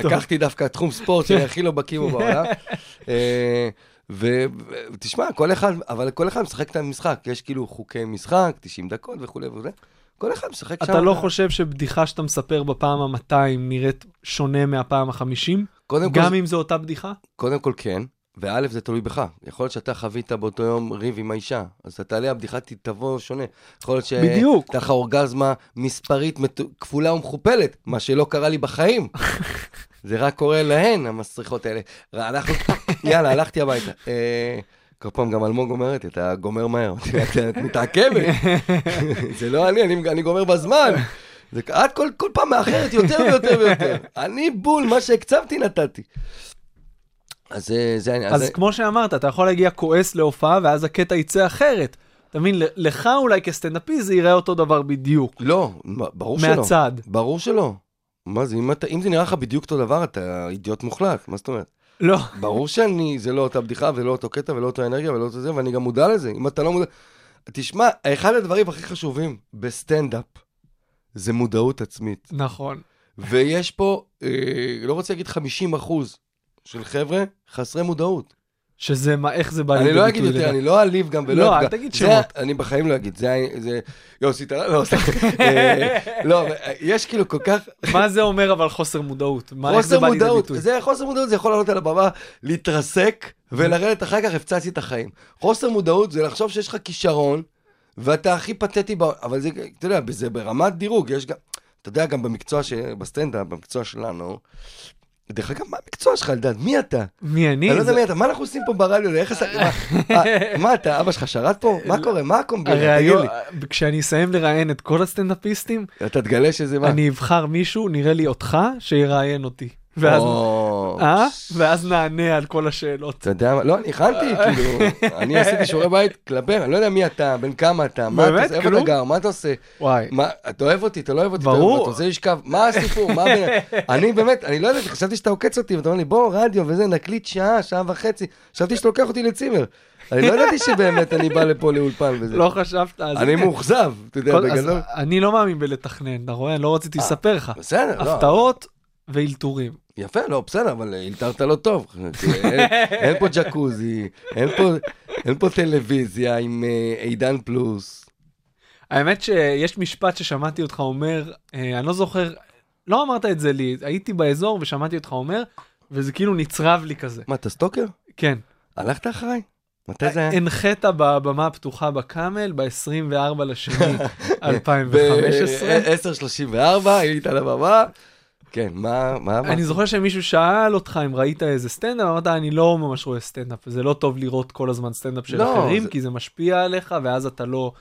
E: לקחתי דווקא תחום ספורט שאני הכי לא בקיא בו בעולם. אה, ותשמע, כל אחד, אבל כל אחד משחק את המשחק. יש כאילו חוקי משחק, 90 דקות וכולי וזה. כל אחד משחק שם.
C: אתה לא חושב שבדיחה שאתה מספר בפעם ה-200 נראית שונה מהפעם ה-50?
E: קודם כל,
C: גם אם זו אותה בדיחה?
E: קודם כל כן, וא' זה תלוי בך. יכול להיות שאתה חווית באותו יום ריב עם האישה, אז אתה תעלה, הבדיחה תבוא שונה. יכול להיות. שהייתה לך אורגזמה מספרית מת- כפולה ומכופלת, מה שלא קרה לי בחיים. זה רק קורה להן, המסריחות האלה. אנחנו, יאללה, הלכתי הביתה. כל פעם גם אלמוג אומרת, אתה גומר מהר, את מתעכבת. זה לא אני, אני, אני גומר בזמן. זה, את כל, כל פעם מאחרת יותר ויותר ויותר. אני בול, מה שהקצבתי נתתי. אז זה... העניין.
C: אז
E: זה-
C: כמו שאמרת, אתה יכול להגיע כועס להופעה, ואז הקטע יצא אחרת. אתה מבין, לך אולי כסטנדאפיסט זה יראה אותו דבר בדיוק.
E: לא, ברור שלא.
C: מהצד.
E: ברור שלא. מה זה, אם, אתה, אם זה נראה לך בדיוק אותו דבר, אתה אידיוט מוחלט, מה זאת אומרת?
C: לא.
E: ברור שאני, זה לא אותה בדיחה ולא אותו קטע ולא אותו אנרגיה ולא אותו זה, ואני גם מודע לזה. אם אתה לא מודע... תשמע, אחד הדברים הכי חשובים בסטנדאפ זה מודעות עצמית.
C: נכון.
E: ויש פה, אה, לא רוצה להגיד 50 אחוז של חבר'ה חסרי מודעות.
C: שזה מה, איך זה בא
E: אני
C: לידי
E: לא
C: ביטוי
E: אגיד יותר. אני לא אעליב גם ולא...
C: לא,
E: אפגע.
C: אל תגיד שמות.
E: אני בחיים לא אגיד, זה... יוסי, אתה לא... סתם. אה, לא, אבל יש כאילו כל כך...
C: מה זה אומר אבל חוסר מודעות? מה, איך זה
E: חוסר
C: בא לידי ביטוי?
E: זה חוסר מודעות, זה יכול לעלות על הבמה, להתרסק ולרדת אחר כך הפצצתי את החיים. חוסר מודעות זה לחשוב שיש לך כישרון ואתה הכי פתטי, בעולם, אבל זה, אתה יודע, זה ברמת דירוג, יש גם, אתה יודע, גם במקצוע, ש... בסטנדאפ, במקצוע שלנו, דרך אגב, מה המקצוע שלך, אלדד? מי אתה?
C: מי אני?
E: אני לא יודע מי אתה, מה אנחנו עושים פה ברדיו? איך. מה- אתה, אבא שלך שרת פה? מה קורה? מה הקומבינה? תגיד לי.
C: כשאני אסיים לראיין את כל הסטנדאפיסטים,
E: אתה תגלה שזה מה?
C: אני אבחר מישהו, נראה לי אותך, שיראיין אותי. ואז,
E: או,
C: אה? ואז נענה על כל השאלות.
E: אתה יודע מה, לא, אני הכנתי, כאילו, אני עשיתי שיעורי בית כלפי, אני לא יודע מי אתה, בן כמה אתה, מה אתה? עושה, איפה? אתה גר, מה אתה עושה,
C: וואי.
E: מה, אתה אוהב אותי, אתה לא אוהב אותי, אתה
C: ברור.
E: אתה רוצה לשכב, מה הסיפור, מה בין... אני באמת, אני לא ידעתי, חשבתי שאתה עוקץ אותי, ואתה אומר לי, בוא, רדיו וזה, נקליט שעה, שעה וחצי, חשבתי שאתה לוקח אותי לצימר. אני לא ידעתי שבאמת אני בא לפה לאולפן וזה.
C: לא חשבת.
E: אני מאוכזב, אתה יודע, בגדול.
C: אני לא מאמין בלתכנן, אתה רואה? אני לא רציתי לספר לך.
E: בסדר, לא.
C: הפתעות ואלתורים.
E: יפה, לא, בסדר, אבל הילתרת לא טוב. אין, אין פה ג'קוזי, אין פה, אין פה טלוויזיה עם אה, עידן פלוס.
C: האמת שיש משפט ששמעתי אותך אומר, אה, אני לא זוכר, לא אמרת את זה לי, הייתי באזור ושמעתי אותך אומר, וזה כאילו נצרב לי כזה.
E: מה, אתה סטוקר?
C: כן.
E: הלכת אחריי? מתי זה היה?
C: הנחית בבמה הפתוחה בקאמל ב-24 לשני 2015.
E: ב-10.34, היית על הבמה. כן, מה, מה?
C: אני זוכר שמישהו שאל אותך אם ראית איזה סטנדאפ, אמרת אני לא ממש רואה סטנדאפ, זה לא טוב לראות כל הזמן סטנדאפ של
E: לא,
C: אחרים,
E: זה-
C: כי זה משפיע עליך ואז אתה לא,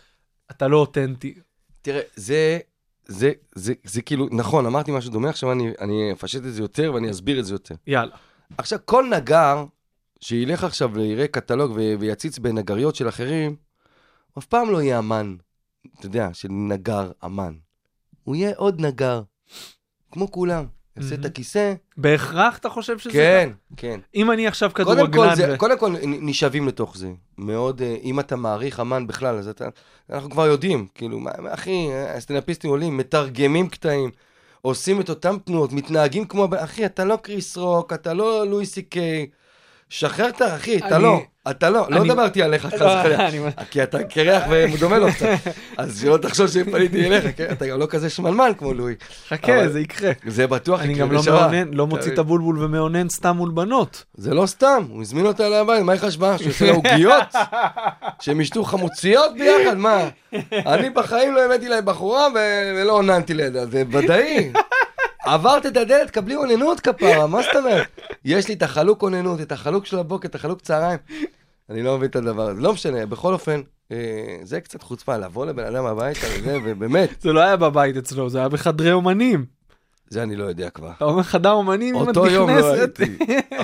C: אתה לא אותנטי.
E: תראה, זה, זה, זה, זה כאילו, נכון, אמרתי משהו דומה, עכשיו אני, אני אפשט את זה יותר ואני אסביר את זה יותר.
C: יאללה.
E: עכשיו, כל נגר שילך עכשיו ויראה קטלוג ו- ויציץ בנגריות של אחרים, אף פעם לא יהיה אמן, אתה יודע, של נגר אמן. הוא יהיה עוד נגר, כמו כולם. יעשה את
C: מהמם.
E: הכיסא,
C: בהכרח אתה חושב שזה...
E: כן, כן.
C: אם אני עכשיו כדורגלן...
E: זה,
C: ו-
E: קודם כל נשאבים לתוך זה. מאוד, אה, אם אתה מעריך אמן בכלל, אז אתה, אנחנו כבר יודעים, כאילו, מה, אחי, הסטנדאפיסטים עולים, מתרגמים קטעים, עושים את אותם תנועות, מתנהגים כמו, אחי, אתה לא קריס רוק, אתה לא לואי סי קיי, שחרר את ה... אחי, אתה לא, אתה לא, לא
C: אני-
E: דיברתי עליך, חס
C: לא,
E: וחלילה.
C: אני-
E: כי אתה קרח ודומה לו קצת, אז שלא תחשוב שפניתי אליך, כן? אתה גם לא כזה שמנמן כמו לואי.
C: חכה, זה יקרה.
E: זה בטוח
C: אני
E: יקרה
C: גם לא לא מוציא את הבולבול ומאונן סתם מול בנות.
E: זה לא סתם, הוא הזמין אותה הביתה, מה היא חשבה? שהוא יעשה לה עוגיות? שהם ישתו חמוציות ביחד? מה? אני בחיים לא הבאתי להם בחורה ולא אוננתי לידה, זה ודאי. עברת את הדלת, קבלי אוננות כפרה, מה זאת אומרת? יש לי את החלוק אוננות, את החלוק של הבוקר, את החלוק צהריים. אני לא מבין את הדבר הזה. לא משנה, בכל אופן, אה, זה קצת חוצפה, לבוא לבן אדם הביתה וזה, ובאמת,
C: זה לא היה בבית אצלו, זה היה בחדרי אומנים.
E: זה אני לא יודע כבר.
C: אתה אומר חדר אומנים, אם את
E: אותו יום לא
C: נכנסת.
E: הייתי.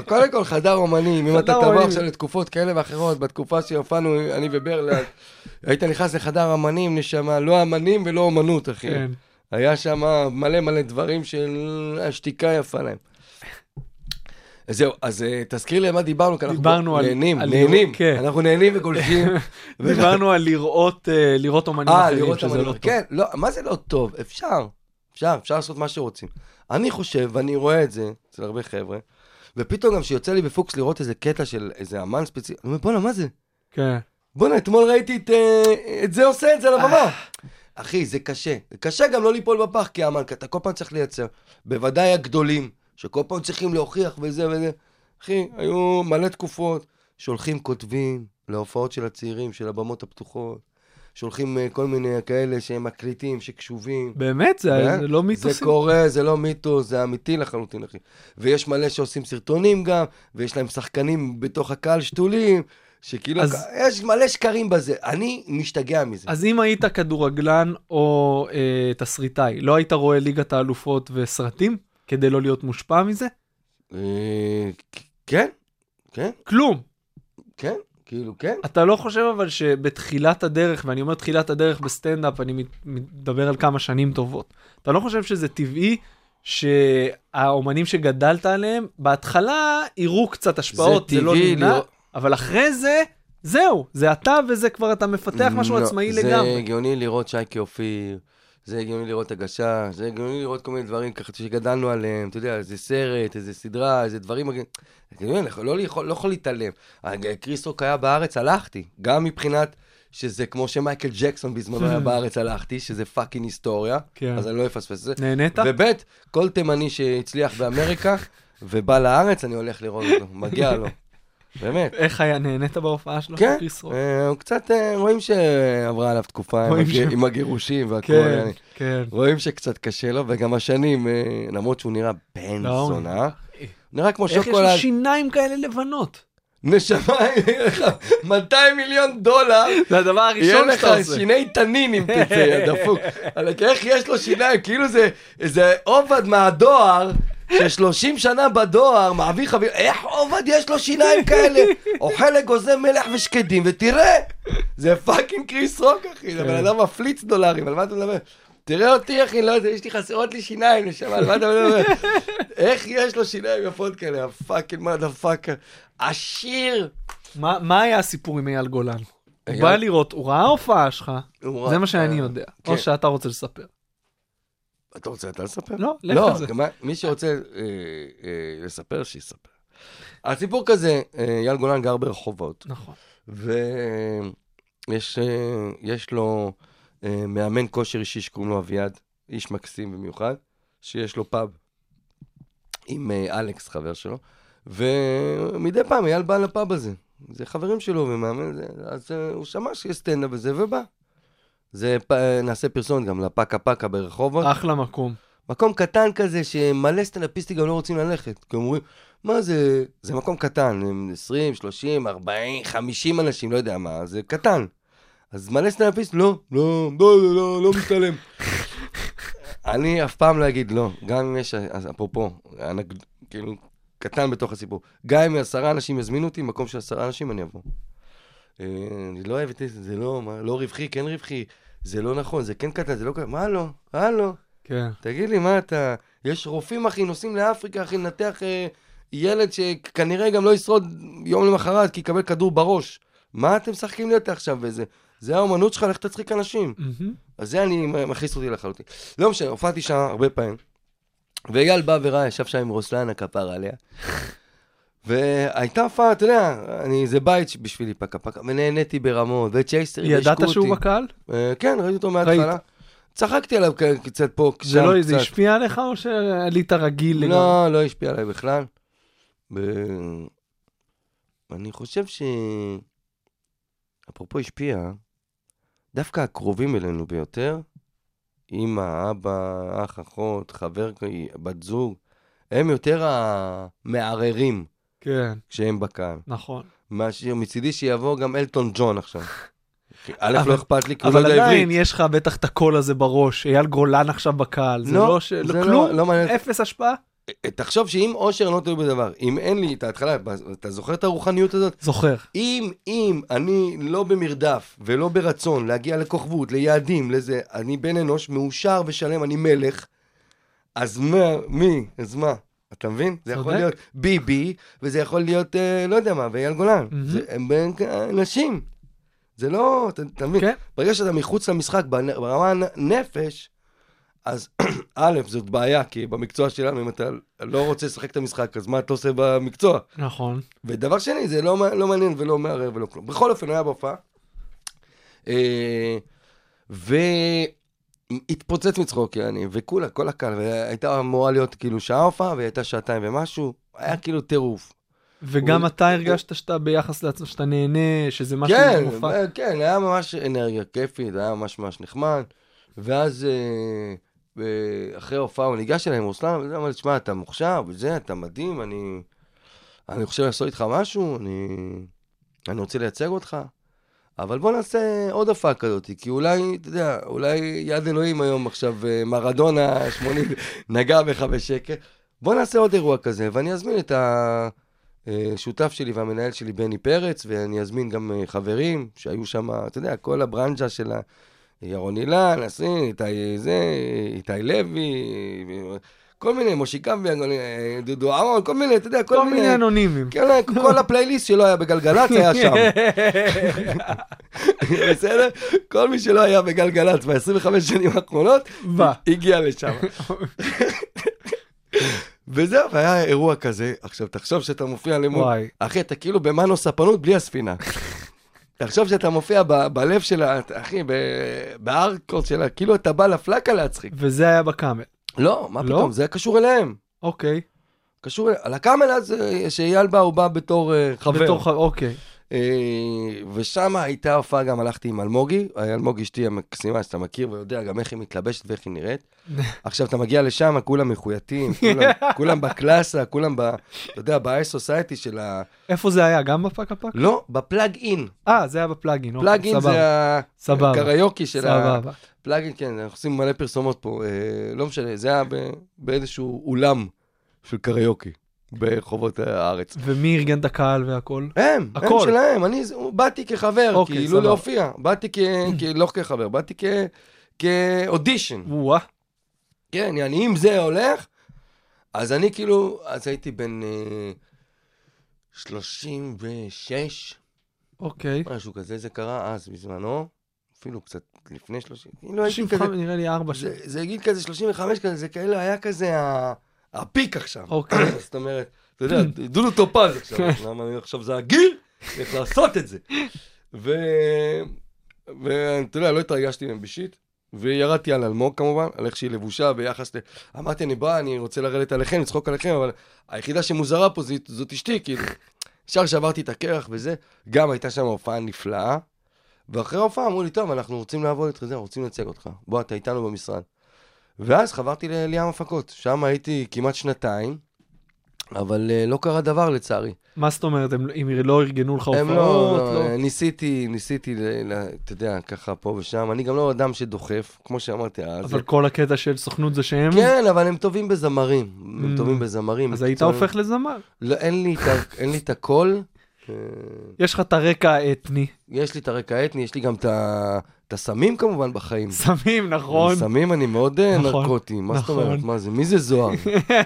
E: קודם כל חדר אומנים, אם אתה תבוא. עכשיו לתקופות כאלה ואחרות, בתקופה שהופענו, אני וברלד, היית נכנס לחדר אמנים, נשמה, לא אמנים ולא אומנות, אחי.
C: כן.
E: היה שם מלא מלא דברים של השתיקה יפה להם. זהו, אז אה, תזכיר לי על מה דיברנו, כי אנחנו
C: על-
E: נהנים,
C: על
E: נהנים,
C: לראות- כן.
E: אנחנו נהנים וגולשים.
C: דיברנו על לראות, אה, לראות אומנים
E: אה,
C: אחרים,
E: לראות
C: שזה. לא טוב.
E: כן, לא, מה זה לא טוב? אפשר. אפשר, אפשר לעשות מה שרוצים. אני חושב, ואני רואה את זה אצל הרבה חבר'ה, ופתאום גם שיוצא לי בפוקס לראות איזה קטע של איזה אמן ספציפי, אני אומר, בואנה, מה זה?
C: כן.
E: בואנה, אתמול ראיתי את, את זה עושה את זה על הבמה. אחי, זה קשה. זה קשה גם לא ליפול בפח כאמן, כי אתה כל פעם צריך לייצר. בוודאי הגדולים, שכל פעם צריכים להוכיח וזה וזה. אחי, היו מלא תקופות שולחים כותבים להופעות של הצעירים, של הבמות הפתוחות. שולחים אה, כל מיני כאלה שהם מקליטים, שקשובים.
C: באמת? זה? זה לא
E: זה
C: מיתוסים?
E: קורה, זה לא מיתוס, זה אמיתי לחלוטין, אחי. ויש מלא שעושים סרטונים גם, ויש להם שחקנים בתוך הקהל שתולים, שכאילו,
C: אז-
E: יש מלא שקרים בזה. אני משתגע מזה.
C: אז אם היית כדורגלן או אה, תסריטאי, לא היית רואה ליגת האלופות וסרטים? כדי לא להיות מושפע מזה?
E: אה, כן, כן,
C: כלום.
E: כן, כאילו, כן.
C: אתה לא חושב אבל שבתחילת הדרך, ואני אומר תחילת הדרך בסטנדאפ, אני מדבר על כמה שנים טובות, אתה לא חושב שזה טבעי שהאומנים שגדלת עליהם, בהתחלה יראו קצת השפעות, זה, לא
E: טבעי
C: נמנע,
E: לראות-
C: אבל אחרי זה, זהו, זה אתה וזה כבר, אתה מפתח משהו
E: לא,
C: עצמאי
E: זה
C: לגמרי.
E: הגיוני לראות שייקי אופיר, זה הגיוני לראות הגשש, זה הגיוני לראות כל מיני דברים ככה שגדלנו עליהם, אתה יודע, איזה סרט, איזה סדרה, איזה דברים. הגיוני, לא יכול, לא יכול להתעלם. קריס רוק היה בארץ, הלכתי, גם מבחינת שזה כמו שמייקל ג'קסון בזמנו היה בארץ, הלכתי, שזה fucking היסטוריה,
C: כן.
E: אז אני לא אפספס את זה.
C: נהנית?
E: וב' כל תימני שהצליח באמריקה ובא לארץ, אני הולך לראות אותו, מגיע לו. באמת.
C: איך היה, נהנית בהופעה שלו?
E: כן? אה, הוא קצת, אה, רואים שעברה עליו תקופה עם הגירושים והכל.
C: כן, כן.
E: רואים שקצת קשה לו, וגם השנים, אה, למרות שהוא נראה בן
C: לא,
E: זונה,
C: נראה-
E: כמו
C: איך יש
E: שוקולד.
C: לו שיניים כאלה לבנות?
E: נשמה, יהיה לך 200 מיליון דולר,
C: זה הדבר
E: יהיה
C: הראשון
E: לך
C: שאתה עושה.
E: שיני תנין אם תצא, דפוק. איך יש לו שיניים? כאילו זה איזה עובד מהדואר, ש-30 שנה בדואר, מעביר חביר, איך עובד יש לו שיניים כאלה? אוכל אגוזי מלח ושקדים, ותראה, זה fucking קריס רוק, אחי, זה בן אדם מפליץ דולרים, על מה אתה מדבר? תראה אותי, אחי, לא יודע, יש לי חסרות לי שיניים, נשמה, על מה אתה מדבר? איך יש לו שיניים יפות כאלה, ה fucking motherfucker. עשיר!
C: מה היה הסיפור עם אייל גולן? הוא בא לראות, הוא ראה הופעה שלך, זה מה שאני יודע. או
E: כן.
C: שאתה רוצה לספר.
E: אתה רוצה אתה לספר?
C: לא, לך
E: לא,
C: על זה.
E: גם מי שרוצה אה, אה, לספר, שיספר. הסיפור כזה, אה, אייל גולן גר ברחובות,
C: נכון.
E: ויש אה, יש לו אה, מאמן כושר אישי שקוראים לו אביעד, איש מקסים במיוחד, שיש לו פאב עם אה, אלכס, חבר שלו, ומדי פעם אייל בא לפאב הזה. זה חברים שלו ומאמן, זה, אז אה, הוא שמע שיש סטנדאפ וזה, ובא. זה, פ- נעשה פרסומת גם לפקה פקה ברחובות.
C: אחלה מקום.
E: מקום קטן כזה שמלא סטנדאפיסטים גם לא רוצים ללכת. כי הם אומרים, מה זה, זה מקום קטן, הם 20, 30, 40, 50 אנשים, לא יודע מה, זה קטן. אז מלא סטנדאפיסטים, לא, לא, לא, לא, לא, לא משתלם. אני אף פעם לא אגיד לא, גם אם יש, אפרופו, אנק, כאילו, קטן בתוך הסיפור. גם אם עשרה אנשים יזמינו אותי, מקום של עשרה אנשים, אני אבוא. אה, אני לא אוהב את זה, זה לא, מה, לא רווחי, כן רווחי, זה לא נכון, זה כן קטן, זה לא קטן, מה לא, מה לא?
C: כן.
E: תגיד לי, מה אתה... יש רופאים, אחי, נוסעים לאפריקה, אחי, לנתח אה, ילד שכנראה גם לא ישרוד יום למחרת כי יקבל כדור בראש. מה אתם משחקים לי אותה עכשיו וזה? זה האומנות שלך, לך תצחיק אנשים.
C: מהמם.
E: אז זה אני מכניס אותי לחלוטין. לא משנה, הופעתי שם הרבה פעמים. ואייל בא וראה, ישב שם עם רוסלן הכפר עליה. והייתה הופעה, אתה יודע, אני, זה בית בשבילי פקה פקה, ונהניתי ברמות, אותי.
C: ידעת שהוא בקהל?
E: אה, כן, ראיתי אותו מההתחלה. צחקתי עליו קצת פה,
C: זה
E: שם
C: לא, זה. השפיע עליך או שעלית רגיל לגמרי?
E: לא, לא השפיע עליי בכלל. אני חושב ש... אפרופו השפיע, דווקא הקרובים אלינו ביותר, אמא, אבא, אח, אחות, חבר, בת זוג, הם יותר המערערים
C: כן,
E: כשהם בקהל.
C: נכון.
E: מאשר מצידי שיבוא גם אלטון ג'ון עכשיו. א',
C: אבל-
E: לא אכפת לי, כי הוא לא
C: אבל
E: יודע
C: עדיין
E: עברית.
C: יש לך בטח את הקול הזה בראש, אייל גולן עכשיו בקהל, זה
E: לא,
C: לא ש...
E: זה לא-
C: כלום?
E: לא מעניין.
C: אפס השפעה?
E: תחשוב שאם אושר לא תלוי בדבר, אם אין לי את ההתחלה, אתה זוכר את הרוחניות הזאת?
C: זוכר.
E: אם, אם אני לא במרדף ולא ברצון להגיע לכוכבות, ליעדים, לזה, אני בן אנוש, מאושר ושלם, אני מלך, אז מה, מי, אז מה? אתה מבין? זה יכול. להיות ביבי, וזה יכול להיות, אה, לא יודע מה, ואייל גולן. זה, הם בין אנשים. זה לא, אתה, מבין?
C: כן.
E: ברגע שאתה מחוץ למשחק, ברמה הנפש, אז א', זאת בעיה, כי במקצוע שלנו, אם אתה לא רוצה לשחק את המשחק, אז מה אתה עושה במקצוע?
C: נכון.
E: ודבר שני, זה לא, לא מעניין ולא מערער ולא כלום. בכל אופן, הוא היה בהופעה. אה, והתפוצץ מצחוק, יעני, וכולה, כל הקהל, והייתה אמורה להיות כאילו שעה הופעה, והיא הייתה שעתיים ומשהו, היה כאילו טירוף.
C: וגם
E: הוא-
C: אתה הרגשת שאתה ביחס לעצמך, שאתה נהנה, שזה משהו
E: כן,
C: מופע?
E: ו- כן, היה ממש אנרגיה כיפית, היה ממש ממש נחמד. ואז אה, אה, אחרי ההופעה הוא ניגש אליי עם רוסלן, וזה אמר לי, תשמע, אתה מוכשר, וזה, אתה מדהים, אני, אני חושב לעשות איתך משהו, אני, אני רוצה לייצג אותך. אבל בוא נעשה עוד הופעה כזאת, כי אולי, אתה יודע, אולי יד אלוהים היום עכשיו, אה, מרדונה 80 נגע בך בשקט. בוא נעשה עוד אירוע כזה, ואני אזמין את, ה... אה, שלי והמנהל שלי בני פרץ, ואני אזמין גם אה, חברים שהיו שם, אתה יודע, כל הברנז'ה של ה... ירון אילן, נסין, איתי זה, איתי לוי, כל מיני, מושיקם, אה, דודו אהרון, כל מיני, אתה יודע, כל,
C: כל מיני אנונימים.
E: כן, כל הפלייליסט שלא היה בגלגלצ היה שם. בסדר? כל מי שלא היה בגלגלצ ב-25 שנים האחרונות,
C: בא.
E: הגיע לשם. וזהו, והיה אירוע כזה. עכשיו, תחשוב שאתה מופיע למול...
C: וואי.
E: אחי, אתה כאילו במנו ספנות בלי הספינה. תחשוב שאתה מופיע ב- בלב של ה... אחי, ב- בארקורד שלה, כאילו אתה בא לפלקה להצחיק.
C: וזה היה בקאמל.
E: לא, מה
C: לא?
E: פתאום, זה קשור אליהם.
C: אוקיי.
E: קשור אליהם. על הקאמל אז אה, שאייל בא, הוא בא בתור אה, חבר.
C: בתור ח- אוקיי.
E: אה, ושם הייתה הופעה, גם הלכתי עם אלמוגי, אלמוגי אשתי המקסימה, שאתה מכיר ויודע גם איך היא מתלבשת ואיך היא נראית. עכשיו, אתה מגיע לשם, כולם מחויטים, כולם, כולם בקלאסה, כולם ב... אתה יודע, ב-high society של ה...
C: איפה זה היה? גם בפק הפק?
E: לא, בפלאג אין.
C: אה, זה היה בפלאגין. אוקיי,
E: פלאג אין. זה. הקריוקי של ה... פלאג אין, כן, אנחנו עושים מלא פרסומות פה, אה, לא משנה, זה היה באיזשהו אולם של קריוקי ברחובות הארץ.
C: ומי ארגן את הקהל והכל?
E: הם, הם
C: הכל.
E: שלהם, אני באתי כחבר,
C: אוקיי,
E: כאילו
C: סבבה.
E: להופיע, באתי כ... כ- לא כחבר, באתי כ... כאודישן.
C: וואה.
E: כן, יעני, אם זה הולך, אז אני כאילו, אז הייתי בן אה, 36,
C: אוקיי.
E: משהו כזה, זה קרה אז בזמנו, אפילו קצת לפני 30, כאילו הייתי
C: 35,
E: כזה,
C: נראה לי ארבע שנים.
E: זה, זה גיל כזה 35 כזה, זה כאילו היה כזה ה- הפיק עכשיו.
C: אוקיי.
E: זאת אומרת, אתה יודע, דודו טופז עכשיו, למה אני עכשיו זה הגיל, איך לעשות את זה. ואתה יודע, לא התרגשתי מהם בשיט, וירדתי על אלמוג כמובן, על איך שהיא לבושה ביחס ל... אמרתי, אני בא, אני רוצה לרדת עליכם, לצחוק עליכם, אבל היחידה שמוזרה פה זאת, זאת אשתי, כאילו. ישר שברתי את הקרח וזה, גם הייתה שם הופעה נפלאה, ואחרי ההופעה אמרו לי, טוב, אנחנו רוצים לעבוד איתך, זהו, רוצים לייצג אותך. בוא, אתה איתנו במשרד. ואז חברתי לים הפקות, שם הייתי כמעט שנתיים, אבל uh, לא קרה דבר לצערי.
C: מה זאת אומרת, הם- אם לא ארגנו לך
E: הם
C: הופעות?
E: לא,
C: לא?
E: ניסיתי, ניסיתי, אתה יודע, ככה פה ושם. אני גם לא אדם שדוחף, כמו שאמרתי אז.
C: אבל כל הקטע של סוכנות זה שהם...
E: כן, אבל הם טובים בזמרים. הם
C: Mm.
E: טובים בזמרים.
C: אז היית. הופך לזמר.
E: לא, אין לי את הקול. אה,
C: יש לך את הרקע האתני.
E: יש לי את הרקע האתני, יש לי גם את הסמים כמובן בחיים.
C: סמים, נכון.
E: סמים אני מאוד אה,
C: נכון,
E: נרקוטי, מה זאת
C: נכון.
E: אומרת? מה זה? מי זה זוהר?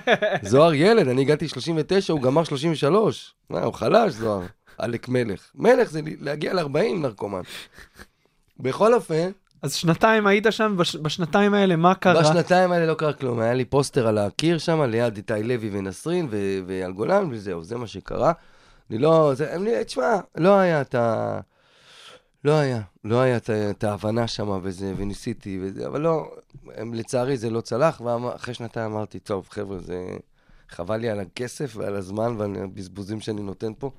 E: זוהר ילד, אני הגעתי 39, הוא גמר 33. מה, הוא חלש, זוהר. עלק מלך. מלך זה להגיע ל-40 נרקומן. בכל אופן,
C: אז שנתיים היית שם, בש- בשנתיים האלה מה קרה?
E: בשנתיים האלה לא קרה כלום. היה לי פוסטר על הקיר שם, ליד איתי לוי ונסרין ואייל גולן, וזהו, זה מה שקרה. אני לא... זה, לי, תשמע, לא היה את ה... לא היה, לא היה את, ההבנה שם וזה, וניסיתי וזה, אבל לא, הם, לצערי זה לא צלח, ואחרי שנתיים אמרתי, טוב, חבר'ה, זה חבל לי על הכסף ועל הזמן ועל הבזבוזים שאני נותן פה,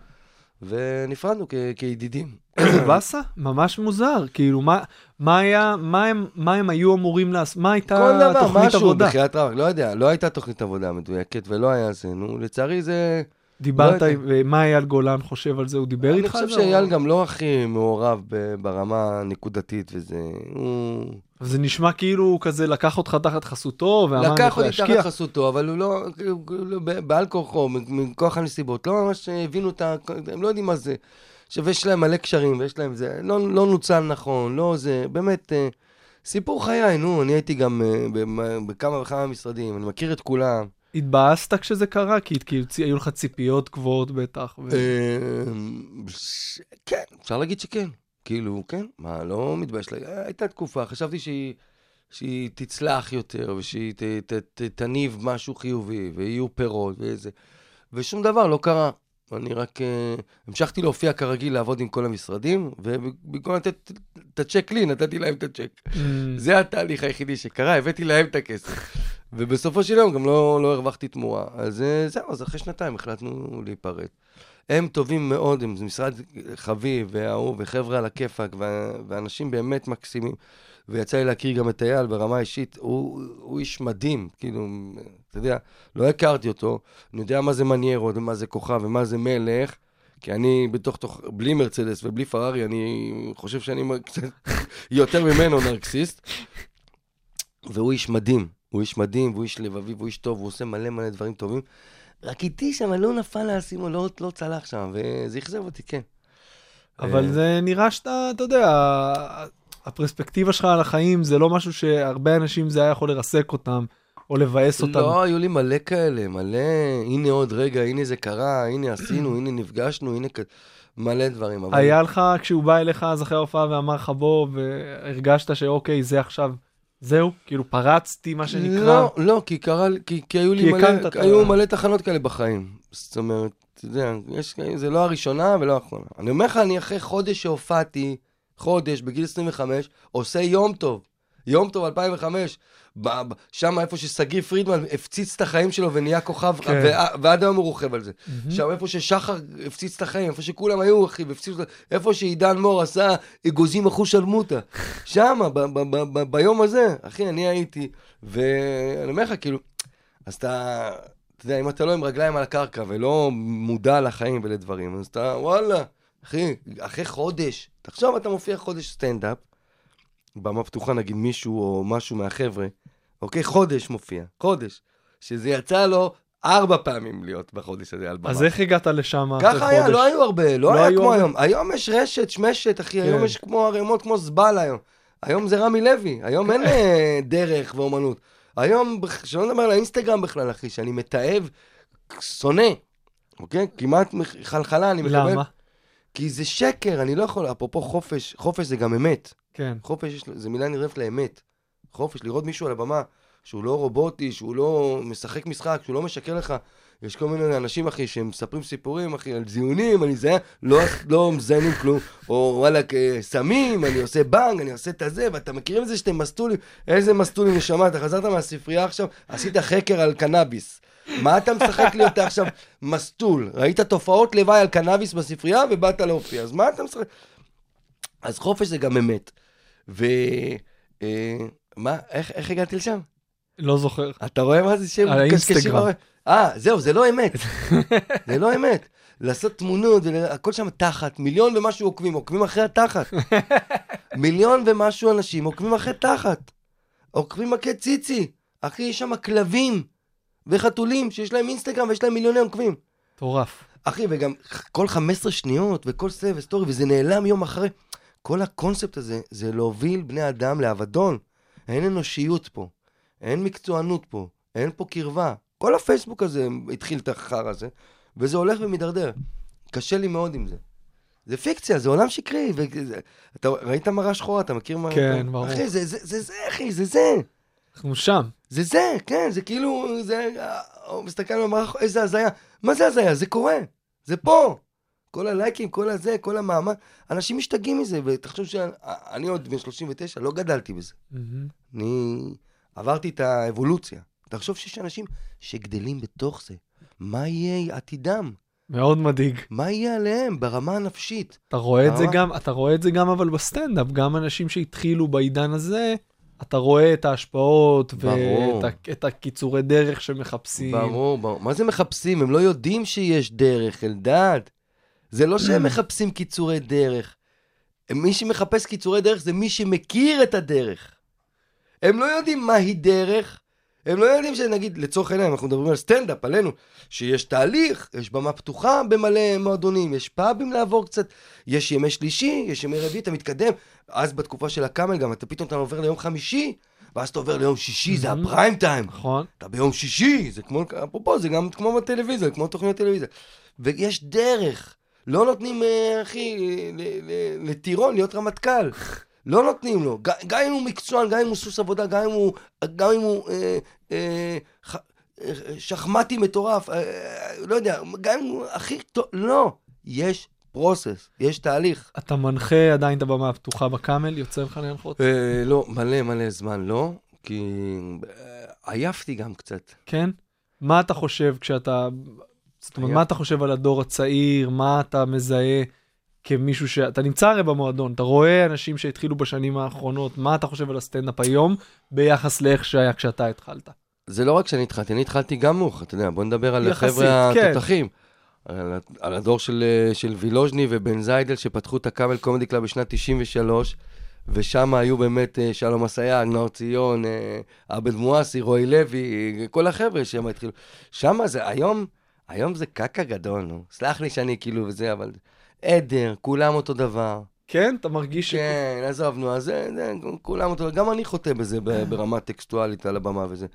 E: ונפרדנו כ- כידידים.
C: איזה באסה? ממש מוזר. כאילו, מה- מה היה, מה הם- מה הם היו אמורים לעשות? מה הייתה
E: כל דבר,
C: תוכנית
E: משהו,
C: עבודה?
E: בחייאת רב, לא יודע, לא הייתה תוכנית עבודה מדויקת ולא היה זה, נו, לצערי זה...
C: דיברת,
E: לא
C: עם- ומה אייל גולן חושב על זה? הוא דיבר
E: אני
C: איתך על
E: חושב? שאייל
C: או-
E: גם לא הכי מעורב ברמה הנקודתית וזה, הוא...
C: זה נשמע כאילו הוא כזה לקח אותך תחת חסותו, ואמר
E: לקח
C: לך
E: אותי
C: להשקיע.
E: תחת חסותו, אבל הוא לא, ב- בעל כורחו, מכוח הנסיבות, לא ממש הבינו את ה... הם לא יודעים מה זה. עכשיו, יש להם מלא קשרים, ויש להם זה, לא, לא נוצל נכון, לא זה, באמת, אה, סיפור חיי, נו, אני הייתי גם אה, בכמה וכמה משרדים, אני מכיר את כולם.
C: התבאסת כשזה קרה? כי היו לך ציפיות גבוהות בטח. ו-
E: ש- כן, אפשר להגיד שכן. כאילו, כן, מה, לא מתבייש. הייתה תקופה, חשבתי שהיא, שהיא תצלח יותר, ושהיא ת, ת, ת, תניב משהו חיובי, ויהיו פירות וזה. ושום דבר לא קרה. אני רק uh, המשכתי להופיע כרגיל, לעבוד עם כל המשרדים, ובמקום לתת את הצ'ק לי, נתתי להם את הצ'ק.
C: Mm,
E: זה התהליך היחידי שקרה, הבאתי להם את הכסף. ובסופו של יום גם לא, לא הרווחתי תמורה. אז אה, זהו, אז אחרי שנתיים החלטנו להיפרד. הם טובים מאוד, הם משרד חביב ואהוב, וחבר'ה על הכיפאק, ואנשים באמת מקסימים. ויצא לי להכיר גם את אייל ברמה אישית, הוא, הוא איש מדהים, כאילו, אתה יודע, לא הכרתי אותו, אני יודע מה זה מניירות, ומה זה כוכב, ומה זה מלך, כי אני בתוך תוך, בלי מרצדס ובלי פרארי, אני חושב שאני קצת יותר ממנו נרקסיסט. והוא איש מדהים, הוא איש מדהים, והוא איש לבבי, והוא איש טוב, הוא עושה מלא מלא דברים טובים. רק איתי שם לא נפל האסימון, לא, לא צלח שם, וזה אכזב אותי, כן.
C: אבל
E: אה,
C: זה נראה שאתה, אתה יודע, הפרספקטיבה שלך על החיים זה לא משהו שהרבה אנשים זה היה יכול לרסק אותם, או לבאס אותם.
E: לא, היו לי מלא כאלה, מלא, הנה עוד רגע, הנה זה קרה, הנה עשינו, הנה נפגשנו, הנה כ... מלא דברים. אבל...
C: היה לך, כשהוא בא אליך אז אחרי ההופעה ואמר לך בוא, והרגשת שאוקיי, זה עכשיו, זהו, כאילו פרצתי, מה שנקרא.
E: לא, לא, כי קרה, לי- כי, כי היו לי
C: כי
E: מלא,
C: את ה-
E: היו מלא תחנות כאלה בחיים. זאת אומרת, אתה יודע, יש, זה לא הראשונה ולא האחרונה. אני אומר לך, אני אחרי חודש שהופעתי, חודש, בגיל 25, עושה יום טוב. יום טוב 2005, ב- ב- שם איפה ששגיא פרידמן הפציץ את החיים שלו ונהיה כוכב,
C: כן.
E: ו- ועד היום הוא רוכב על זה. שם איפה ששחר הפציץ את החיים, איפה שכולם היו, אחי, והפציצו, את ה- איפה שעידן מור עשה אגוזים אחוש שלמוטה. שם, ב- ב- ב- ב- ביום הזה, אחי, אני הייתי, ואני אומר לך, כאילו, אז אתה, אתה יודע, אם אתה לא עם רגליים על הקרקע ולא מודע לחיים ולדברים, אז אתה, וואלה, אחי, אחרי חודש, תחשוב, אתה מופיע חודש סטנדאפ, במה פתוחה, נגיד מישהו או משהו מהחבר'ה, אוקיי? חודש מופיע, חודש. שזה יצא לו ארבע פעמים להיות בחודש הזה על במה.
C: אז איך הגעת לשם אחרי חודש?
E: ככה היה, לא היו הרבה, לא,
C: לא
E: היה כמו? היום. היום יש רשת, שמשת, אחי,
C: כן.
E: היום יש כמו ערימות, כמו זבל היום. היום זה רמי לוי, היום אין אה, דרך ואומנות. היום, שלא נדבר על האינסטגרם בכלל, אחי, שאני מתעב, שונא, אוקיי? כמעט חלחלה אני מקבל.
C: למה?
E: כי זה שקר, אני לא יכול, אפרופו חופש, חופש זה גם אמת.
C: כן.
E: חופש זה מילה נרדפת לאמת. חופש, לראות מישהו על הבמה, שהוא לא רובוטי, שהוא לא משחק משחק, שהוא לא משקר לך. יש כל מיני אנשים, אחי, שמספרים סיפורים, אחי, על זיונים, אני זה, לא, לא מזיינים כלום. או וואלה, סמים, אני עושה בנג, אני עושה את הזה, ואתה מכירים את זה שאתם מסטולים? איזה מסטולים, נשמה, אתה חזרת מהספרייה עכשיו, עשית חקר על קנאביס. מה אתה משחק לי אותה עכשיו מסטול? ראית תופעות לוואי על קנאביס בספרייה ובאת להופיע, אז מה אתה משחק? אז חופש זה גם אמת. ו... מה, איך, איך הגעתי לשם?
C: לא זוכר.
E: אתה רואה מה זה שהם
C: על
E: מקשקשים?
C: האינסטגרם.
E: אה, זהו, זה לא אמת. זה לא אמת. לעשות תמונות, הכל שם תחת, מיליון ומשהו עוקבים, עוקבים אחרי התחת. מיליון ומשהו אנשים עוקבים אחרי תחת. עוקבים אחרי ציצי. אחי, יש שם כלבים וחתולים שיש להם אינסטגרם ויש להם מיליוני עוקבים.
C: מטורף.
E: אחי, וגם כל 15 שניות וכל סבב וסטורי, וזה נעלם יום אחרי. כל הקונספט הזה, זה להוביל בני אדם לאבדון. אין אנושיות פה, אין מקצוענות פה, אין פה קרבה. כל הפייסבוק הזה התחיל את החרא הזה, וזה הולך ומידרדר. קשה לי מאוד עם זה. זה פיקציה, זה עולם שקרי. וזה- אתה ראית מראה שחורה, אתה מכיר מה...
C: כן, ברור.
E: אחי, זה זה, זה, זה, אחי, זה זה.
C: אנחנו שם.
E: זה זה, כן, זה כאילו, זה, הוא מסתכל על המערך, איזה הזיה. מה זה הזיה? זה קורה, זה פה. כל הלייקים, כל הזה, כל המאמץ, אנשים משתגעים מזה, ותחשוב שאני עוד בן 39, לא גדלתי בזה. אני עברתי את האבולוציה. תחשוב שיש אנשים שגדלים בתוך זה. מה יהיה עתידם?
C: מאוד מדאיג.
E: מה יהיה עליהם ברמה הנפשית?
C: אתה רואה את זה? גם, אתה רואה את זה גם אבל בסטנדאפ, גם אנשים שהתחילו בעידן הזה, אתה רואה את ההשפעות,
E: ברור.
C: ואת את הקיצורי דרך שמחפשים.
E: ברור, ברור. מה זה מחפשים? הם לא יודעים שיש דרך, אלדד. זה לא שהם מחפשים קיצורי דרך. מי שמחפש קיצורי דרך זה מי שמכיר את הדרך. הם לא יודעים מהי דרך. הם לא יודעים שנגיד, לצורך העניין, אנחנו מדברים על סטנדאפ, עלינו, שיש תהליך, יש במה פתוחה במלא מועדונים, יש פאבים לעבור קצת, יש ימי שלישי, יש ימי רביעי, אתה מתקדם. אז בתקופה של הקאמל גם, אתה פתאום אתה עובר ליום חמישי, ואז אתה עובר ליום שישי, זה. הפריים טיים.
C: נכון?
E: אתה ביום שישי, זה כמו, אפרופו, זה גם כמו בטלוויזיה, כמו תוכניות טלוויזיה. ויש דרך. לא נותנים, אה, אחי, לטירון להיות רמטכ"ל. לא נותנים לו. גם אם הוא מקצוען, גם אם הוא סוס עבודה, גם אם הוא, גם אם הוא אה, אה, ח, אה, שחמטי מטורף, אה, אה, לא יודע, גם אם הוא הכי טוב, לא. יש פרוסס, יש תהליך.
C: אתה מנחה עדיין את הבמה הפתוחה בקאמל, יוצא לך להנחות?
E: אה, לא, מלא מלא זמן לא, כי אה, עייפתי גם קצת.
C: כן? מה אתה חושב כשאתה... זאת אומרת, מה אתה חושב על הדור הצעיר? מה אתה מזהה כמישהו ש... אתה נמצא הרי במועדון, אתה רואה אנשים שהתחילו בשנים האחרונות, מה אתה חושב על הסטנדאפ היום ביחס לאיך שהיה כשאתה התחלת?
E: זה לא רק שאני התחלתי, אני התחלתי גם מאוחר, אתה יודע, בוא נדבר על החבר'ה
C: כן.
E: התותחים. על, על הדור של, אה, של וילוז'ני ובן זיידל שפתחו את ה Camel Comedy Club בשנת 93, ושם היו באמת אה, שלום אסייג, נאור ציון, אה, עבד מואסי, רועי לוי, כל החבר'ה שם התחילו. שם זה, היום, היום זה קקה גדול, נו. סלח לי שאני כאילו וזה, אבל... עדר, כולם אותו דבר.
C: כן, אתה מרגיש ש...
E: כן, עזוב, נו, אז זה, זה, כולם אותו, גם אני חוטא בזה ב- ברמה טקסטואלית על הבמה וזה.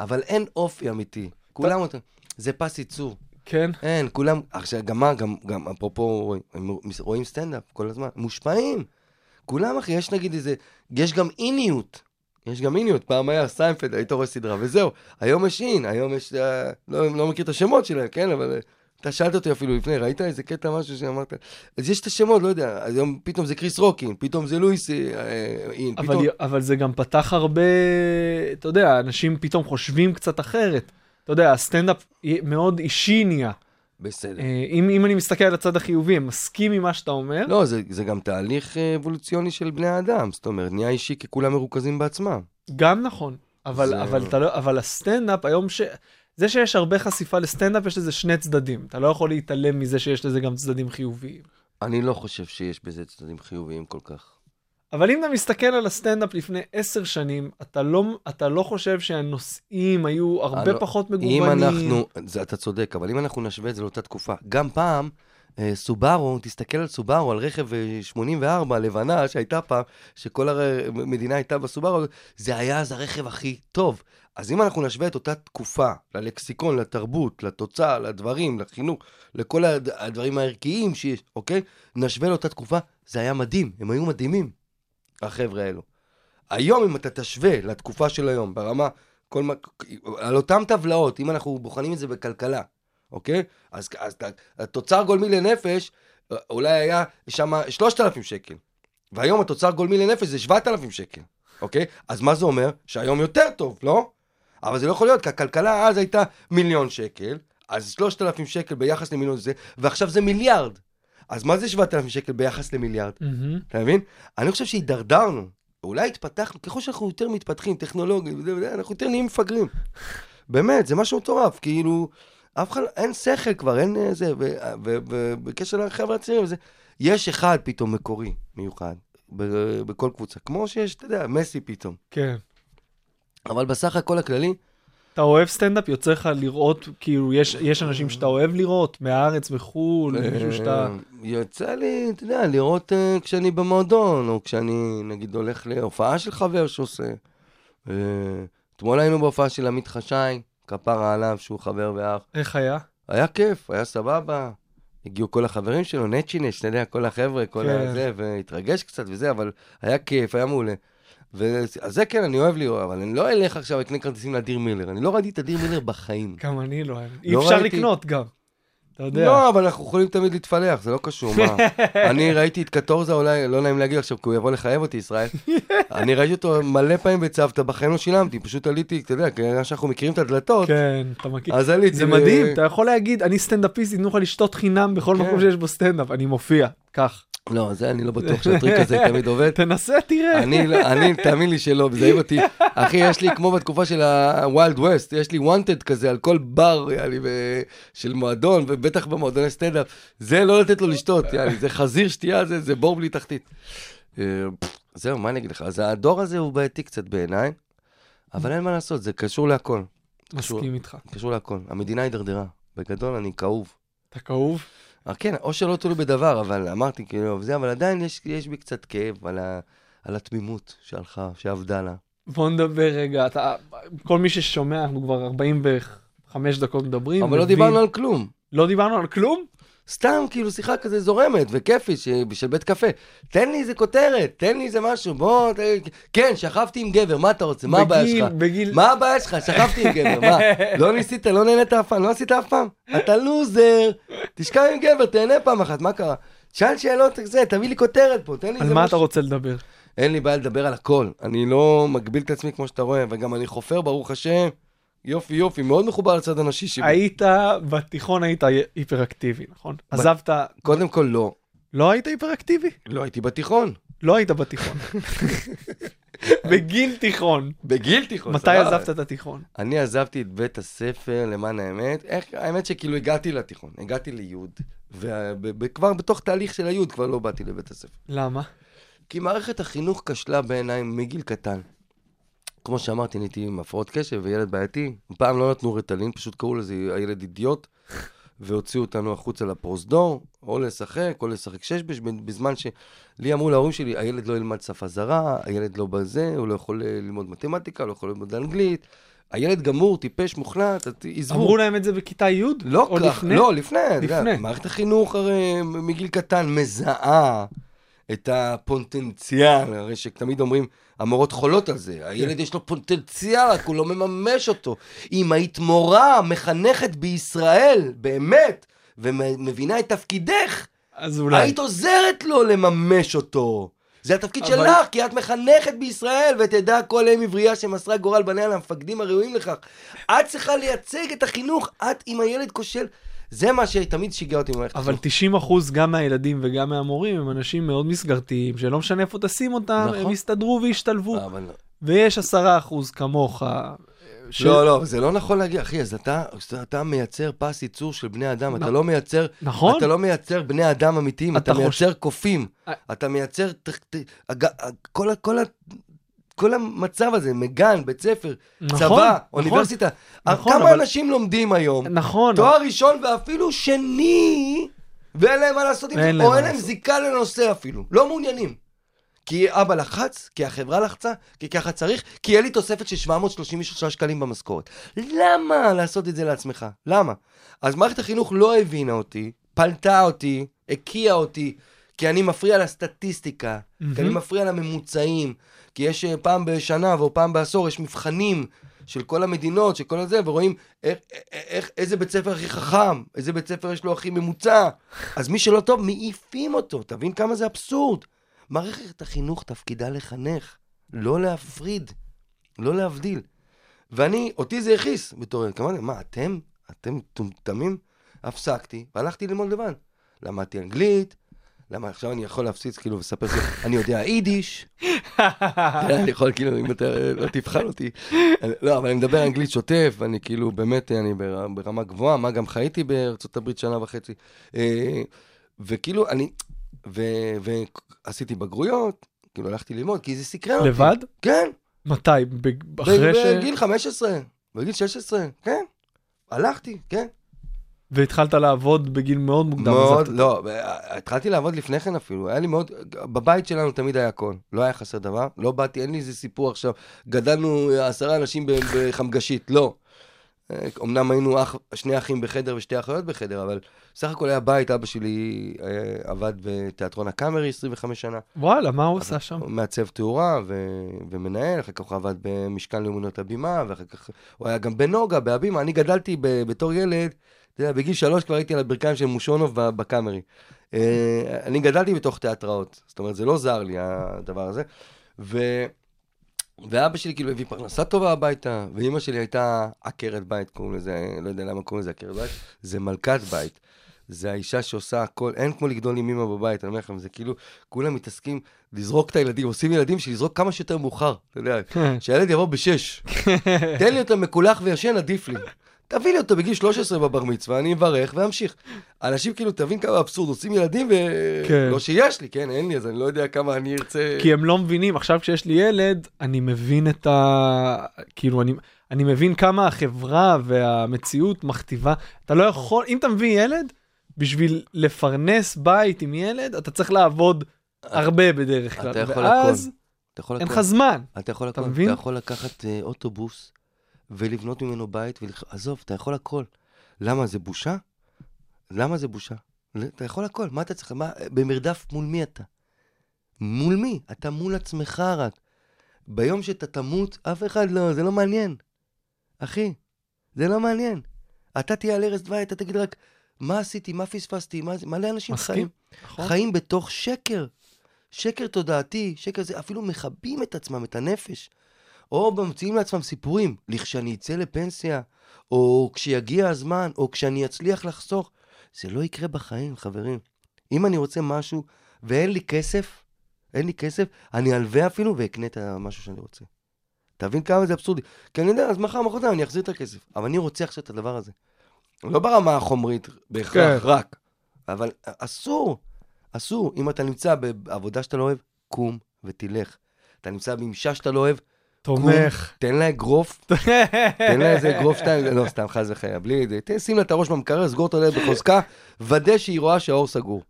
E: אבל אין אופי אמיתי. כולם אותו, זה פס ייצור.
C: כן.
E: אין, כולם, עכשיו, גם מה, גם, גם אפרופו, רואים, הם רואים סטנדאפ כל הזמן, מושפעים. כולם, אחי, יש נגיד איזה, יש גם איניות. יש גם איניות, פעם היה סיינפלד, היית רואה סדרה, וזהו. היום יש אין, היום יש, אה, לא, לא מכיר את השמות שלהם, כן, אבל... אה, אתה שאלת אותי אפילו לפני, ראית איזה קטע, משהו שאמרת? אז יש את השמות, לא יודע, היום פתאום זה קריס רוק, פתאום זה לואיס אה, אה, אין,
C: אבל,
E: פתאום...
C: אבל זה גם פתח הרבה, אתה יודע, אנשים פתאום חושבים קצת אחרת. אתה יודע, הסטנדאפ מאוד אישי נהיה.
E: בסדר.
C: אה, אם, אם אני מסתכל על הצד החיובי, אני מסכים עם מה שאתה אומר.
E: לא, זה, זה גם תהליך אה, אבולוציוני של בני האדם, זאת אומרת, נהיה אישי כי כולם מרוכזים בעצמם.
C: גם נכון. אבל,
E: זה-
C: אבל, אתה לא, אבל הסטנדאפ, היום ש... זה שיש הרבה חשיפה לסטנדאפ, יש לזה שני צדדים. אתה לא יכול להתעלם מזה שיש לזה גם צדדים חיוביים.
E: אני לא חושב שיש בזה צדדים חיוביים כל כך.
C: אבל אם אתה מסתכל על הסטנדאפ לפני עשר שנים, אתה לא, אתה לא חושב שהנושאים היו הרבה
E: אני לא-
C: פחות
E: אם
C: מגוונים.
E: אנחנו, זה, אתה צודק, אבל אם אנחנו נשווה את זה לאותה תקופה, גם פעם, אה, סובארו, תסתכל על סובארו, על רכב אה, 84, לבנה, שהייתה פעם, שכל המדינה הייתה בסובארו, זה היה אז הרכב הכי טוב. אז אם אנחנו נשווה את אותה תקופה ללקסיקון, לתרבות, לתוצאה, לדברים, לחינוך, לכל הד- הדברים הערכיים שיש, אוקיי? נשווה לאותה תקופה, זה היה מדהים, הם היו מדהימים, החבר'ה האלו. היום, אם אתה תשווה לתקופה של היום, ברמה, כל מה, על אותן טבלאות, אם אנחנו בוחנים את זה בכלכלה, אוקיי? אז, אז התוצר גולמי לנפש, אה, אולי היה שם 3,000 שקל, והיום התוצר גולמי לנפש זה 7,000 שקל, אוקיי? אז מה זה אומר? שהיום יותר טוב, לא? אבל זה לא יכול להיות, כי הכלכלה אז הייתה מיליון שקל, אז 3,000 שקל ביחס למיליון זה, ועכשיו זה מיליארד. אז מה זה 7,000 שקל ביחס למיליארד? אתה מבין? אני חושב שהידרדרנו. אולי התפתחנו, ככל שאנחנו יותר מתפתחים, טכנולוגית, אנחנו יותר נהיים מפגרים. באמת, זה משהו מטורף, כאילו, אף אחד, אין שכל כבר, אין אה, זה, ובקשר לחבר'ה הצעירים, יש אחד פתאום מקורי, מיוחד, בכל קבוצה, כמו שיש, אתה יודע, מסי פתאום.
C: כן.
E: אבל בסך הכל הכללי,
C: אתה אוהב סטנדאפ? יוצא לך לראות, כאילו, יש, יש אנשים שאתה אוהב לראות, מהארץ וחו"ל, מישהו שאתה...
E: אה, יוצא לי, אתה יודע, לראות אה, כשאני במועדון, או כשאני, נגיד, הולך להופעה של חבר שעושה. אה, אתמול היינו בהופעה של עמית חשאי, כפרה עליו, שהוא חבר ואח.
C: איך היה?
E: היה כיף, היה סבבה. הגיעו כל החברים שלו, נצ'ינש, אתה יודע, כל החבר'ה, כל
C: כן.
E: הזה, והתרגש קצת וזה, אבל היה כיף, היה מעולה. ו... אז זה כן, אני אוהב לראות, אבל אני לא אלך עכשיו לקנות כרטיסים לאדיר מילר. אני לא ראיתי את אדיר מילר בחיים.
C: גם אני לא אוהב. אי
E: לא
C: אפשר
E: ראיתי.
C: לקנות גם. אתה יודע.
E: לא, אבל אנחנו יכולים תמיד להתפלח, זה לא קשור, מה? אני ראיתי את קטורזה, אולי, לא נעים להגיד עכשיו, כי הוא יבוא לחייב אותי, ישראל. אני ראיתי אותו מלא פעמים בצוותא, בחיים לא שילמתי, פשוט עליתי, אתה יודע, כיוון שאנחנו מכירים את הדלתות,
C: כן, אתה מכיר.
E: אז עליתי.
C: זה מדהים, אתה יכול להגיד, אני סטנדאפיסט, ייתנו לך לשתות חינם בכל
E: כן.
C: מקום שיש בו סטנדאפ, אני מופיע, קח.
E: לא, זה אני לא בטוח שהטריק הזה תמיד עובד.
C: תנסה, תראה.
E: אני, אני, תאמין לי שלא, מזהים אותי. אחי, יש לי, כמו בתקופה של ה Wild West, יש לי wanted כזה על כל בר, יאללה, ו- של מועדון, ובטח במועדוני סטנדאפ. זה לא לתת לו לשתות, יאללה, זה חזיר שתייה, זה, זה בור בלי תחתית. אה, זהו, מה אני אגיד לך? אז הדור הזה הוא בעייתי קצת בעיניי, אבל אין מה לעשות, זה קשור להכל.
C: מסכים איתך.
E: קשור להכל. המדינה הידרדרה. בגדול, אני כאוב.
C: אתה כאוב?
E: אה, כן, או שלא תלוי בדבר, אבל אמרתי כאילו, זה, אבל עדיין יש, יש בי קצת כאב על, ה, על התמימות שהלכה, שאבדה לה.
C: בוא נדבר רגע, אתה, כל מי ששומע, אנחנו כבר 45 דקות מדברים.
E: אבל לא
C: מבין-
E: דיברנו על כלום.
C: לא דיברנו על כלום?
E: סתם כאילו שיחה כזה זורמת וכיפית של בית קפה. תן לי איזה כותרת, תן לי איזה משהו, בוא, ת... כן, שכבתי עם גבר, מה אתה רוצה? מה הבעיה
C: בגיל-
E: שלך?
C: בגיל...
E: מה הבעיה שלך? שכבתי עם גבר, מה? לא ניסית, לא נהנית אף פעם, לא עשית אף פעם? אתה לוזר, תשכב עם גבר, תהנה פעם אחת, מה קרה? שאל שאלות, זה, תביא לי כותרת פה, תן לי
C: על
E: איזה
C: מה אתה
E: משהו.
C: רוצה לדבר?
E: אין לי בעיה לדבר על הכל. אני לא מגביל את עצמי כמו שאתה רואה, וגם אני חופר, ברוך השם. יופי יופי, מאוד מחובר לצד הנשי שלי.
C: היית, בתיכון היית היפראקטיבי, נכון? עזבת,
E: קודם כל לא.
C: לא היית היפראקטיבי?
E: לא הייתי בתיכון.
C: לא היית בתיכון. בגיל תיכון.
E: בגיל תיכון.
C: מתי
E: סבבה.
C: עזבת את התיכון?
E: אני עזבתי את בית הספר, למען האמת. איך, האמת שכאילו הגעתי לתיכון, הגעתי ליוד, וכבר בתוך תהליך של היוד כבר לא באתי לבית הספר.
C: למה?
E: כי מערכת החינוך כשלה בעיניי מגיל קטן. כמו שאמרתי, אני הייתי עם הפרעות קשב וילד בעייתי. פעם לא נתנו רטלין, פשוט קראו לזה הילד אידיוט. והוציאו אותנו החוצה לפרוזדור, או לשחק, או לשחק שש-בש, בזמן שלי אמרו להורים שלי, הילד לא ילמד שפה זרה, הילד לא בזה, הוא לא יכול אה, ללמוד מתמטיקה, לא יכול ללמוד אנגלית. הילד גמור, טיפש, מוחלט, עזבו.
C: אמרו להם את זה בכיתה י'?
E: לא כך,
C: לפני?
E: לא, לפני.
C: לפני.
E: מערכת החינוך הרי מגיל קטן מזהה את הפוטנציאל, הרי שתמיד אומרים, המורות חולות על זה, הילד יש לו פוטנציאל, רק הוא לא מממש אותו. אם היית מורה, מחנכת בישראל, באמת, ומבינה את תפקידך,
C: אז אולי.
E: היית עוזרת לו לממש אותו. זה התפקיד
C: אבל-
E: שלך, כי את מחנכת בישראל, ותדע כל אם עברייה שמסרה גורל בניה למפקדים הראויים לכך. את צריכה לייצג את החינוך, את עם הילד כושל. זה מה שתמיד שיגע אותי במערכת
C: אבל
E: החינוך.
C: 90% גם מהילדים וגם מהמורים הם אנשים מאוד מסגרתיים, שלא משנה איפה תשים אותם,
E: נכון.
C: הם יסתדרו וישתלבו.
E: אבל לא.
C: ויש 10% כמוך. ש-
E: לא, לא, זה לא נכון להגיד, אחי, אז אתה, אתה מייצר פס ייצור של בני אדם, אתה לא מייצר,
C: נכון.
E: אתה לא מייצר בני אדם אמיתיים,
C: אתה
E: אתה מייצר קופים,
C: אה.
E: אתה מייצר, ת- ת- הג- כל כל כל המצב הזה, מגן, בית ספר,
C: נכון,
E: צבא,
C: נכון.
E: אוניברסיטה,
C: נכון,
E: כמה
C: אבל-
E: אנשים לומדים היום,
C: נכון.
E: תואר ראשון ואפילו שני, ואין להם מה לעשות עם זה, או אין להם. זיקה לנושא אפילו, לא מעוניינים. כי אבא לחץ, כי החברה לחצה, כי ככה צריך, כי יהיה לי תוספת של 733 שקלים במשכורת. למה לעשות את זה לעצמך? למה? אז מערכת החינוך לא הבינה אותי, פלטה אותי, הקיאה אותי, כי אני מפריע לסטטיסטיקה, כי אני. מפריע לממוצעים, כי יש אה, פעם בשנה או פעם בעשור, יש מבחנים של כל המדינות, של כל הזה, ורואים איך, איך, איזה בית ספר הכי חכם, איזה בית ספר יש לו הכי ממוצע. אז מי שלא טוב, מעיפים אותו, תבין כמה זה אבסורד. מערכת החינוך תפקידה לחנך, לא להפריד, לא להבדיל. ואני, אותי זה הכעיס בתור ילד, אמרתי, מה, אתם, אתם מטומטמים? הפסקתי, והלכתי ללמוד לבד. למדתי אנגלית, למה עכשיו אני יכול להפציץ כאילו ולספר שאני יודע יידיש. אני יכול כאילו, אם אתה לא תבחן אותי. אני- לא, אבל אני מדבר אנגלית שוטף, אני כאילו באמת, אני בר- ברמה גבוהה, מה גם חייתי בארצות הברית שנה וחצי. אה, וכאילו, אני, ועשיתי בגרויות, כאילו הלכתי ללמוד, כי זה סקרן אותי.
C: לבד?
E: כן.
C: מתי? אחרי ש...
E: בגיל 15, בגיל 16, כן. הלכתי, כן.
C: והתחלת לעבוד בגיל מאוד מוקדם.
E: מאוד. לא, התחלתי לעבוד לפני כן אפילו, היה לי מאוד, בבית שלנו תמיד היה הכל, לא היה חסר דבר, לא באתי, אין לי איזה סיפור עכשיו, גדלנו עשרה אנשים בחמגשית, לא. אמנם היינו אח, שני אחים בחדר ושתי אחיות בחדר, אבל סך הכל היה בית, אבא שלי אה, עבד בתיאטרון הקאמרי 25 שנה.
C: וואלה, מה הוא עושה שם?
E: מעצב תאורה ו... ומנהל, אחר כך הוא עבד במשכן לאומניות הבימה, ואחר כך הוא היה גם בנוגה, בהבימה. אני גדלתי ב... בתור ילד, אתה יודע, בגיל שלוש כבר הייתי על הברכיים של מושונוב בקאמרי. אה, אני גדלתי בתוך תיאטראות, זאת אומרת, זה לא זר לי, הדבר הזה. ו... ואבא שלי כאילו הביא פרנסה טובה הביתה, ואימא שלי הייתה עקרת בית, קוראים לזה, לא יודע למה קוראים לזה עקרת בית, זה מלכת בית. זה האישה שעושה הכל, אין כמו לגדול עם אמא בבית, אני אומר לכם, זה כאילו, כולם מתעסקים לזרוק את הילדים, עושים ילדים שלזרוק כמה שיותר מאוחר, אתה יודע, שהילד יבוא בשש. תן לי אותו מקולח וישן, עדיף לי. תביא לי אותו בגיל 13 בבר מצווה, אני אברך ואמשיך. אנשים כאילו, תבין כמה אבסורד, עושים ילדים ו...
C: כן.
E: לא שיש לי, כן, אין לי, אז אני לא יודע כמה אני ארצה...
C: כי הם לא מבינים, עכשיו כשיש לי ילד, אני מבין את ה... כאילו, אני, אני מבין כמה החברה והמציאות מכתיבה. אתה לא יכול, אם אתה מביא ילד, בשביל לפרנס בית עם ילד, אתה צריך לעבוד הרבה בדרך כלל.
E: אתה יכול
C: ואז
E: הכל. אתה יכול
C: אין. לך זמן.
E: אתה יכול
C: אתה
E: הכל,
C: מבין?
E: אתה יכול לקחת אה, אוטובוס ולבנות ממנו בית, ולח... עזוב, אתה יכול הכל. למה, זה בושה? למה זה בושה? אתה יכול הכל, מה אתה צריך? מה, במרדף מול מי אתה? מול מי? אתה מול עצמך רק. ביום שאתה תמות, אף אחד לא, זה לא מעניין. אחי, זה לא מעניין. אתה תהיה על ערש דווי, אתה תגיד רק, מה עשיתי, מה פספסתי, מה זה, מלא אנשים
C: מסכים,
E: חיים.
C: נכון?
E: חיים בתוך שקר. שקר תודעתי, שקר זה, אפילו מכבים את עצמם, את הנפש. או ממציאים לעצמם סיפורים, לכשאני אצא לפנסיה, או כשיגיע הזמן, או כשאני אצליח לחסוך. זה לא יקרה בחיים, חברים. אם אני רוצה משהו ואין לי כסף, אין לי כסף, אני אלווה אפילו ואקנה את המשהו שאני רוצה. תבין כמה זה אבסורדי. כי אני יודע, אז מחר, מחרתיים אני אחזיר את הכסף. אבל אני רוצה עכשיו את הדבר הזה. לא ברמה החומרית בהכרח,
C: כן.
E: רק. אבל אסור, אסור. אם אתה נמצא בעבודה שאתה לא אוהב, קום ותלך. אתה נמצא בממשק שאתה לא אוהב,
C: תומך.
E: תן לה אגרוף, תן לה איזה אגרוף שתיים, לא, סתם, חס וחלילה, בלי זה. שים לה את הראש במקרר, סגור את הלב בחוזקה, ודא שהיא רואה שהאור סגור.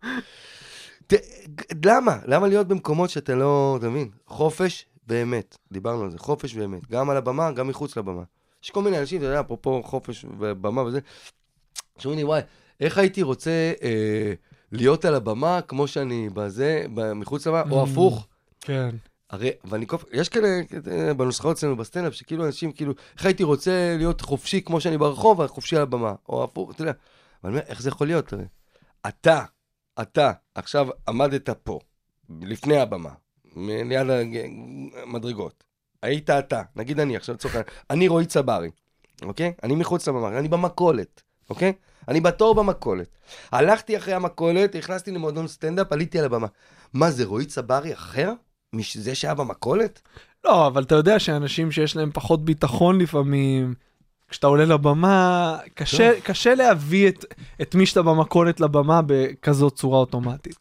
E: למה? למה להיות במקומות שאתה לא, אתה מבין? חופש באמת, דיברנו על זה, חופש באמת. גם על הבמה, גם מחוץ לבמה. יש כל מיני אנשים, אתה יודע, אפרופו חופש ובמה וזה, שאומרים לי, וואי, איך הייתי רוצה אה, להיות על הבמה כמו שאני בזה, מחוץ לבמה, או
C: Mm.
E: הפוך.
C: כן.
E: הרי, ואני כל יש כאלה אה, בנוסחאות אצלנו בסטנדאפ, שכאילו אנשים, כאילו, איך הייתי רוצה להיות חופשי כמו שאני ברחוב, חופשי על הבמה, או הפוך, אתה יודע. אבל אני אומר, איך זה יכול להיות? הרי? אתה, אתה, עכשיו עמדת פה, לפני הבמה, ליד המדרגות. היית אתה, נגיד אני עכשיו לצורך העניין, אני רועי צברי, אוקיי? אני מחוץ לבמה, אני במכולת, אוקיי? אני בתור במכולת. הלכתי אחרי המכולת, נכנסתי למועדון סטנדאפ, עליתי על הבמה. מה זה, רועי צברי אחר? מזה שהיה במכולת?
C: לא, אבל אתה יודע שאנשים שיש להם פחות ביטחון לפעמים, כשאתה עולה לבמה, קשה, קשה להביא את, את מי שאתה במכולת לבמה בכזאת צורה אוטומטית.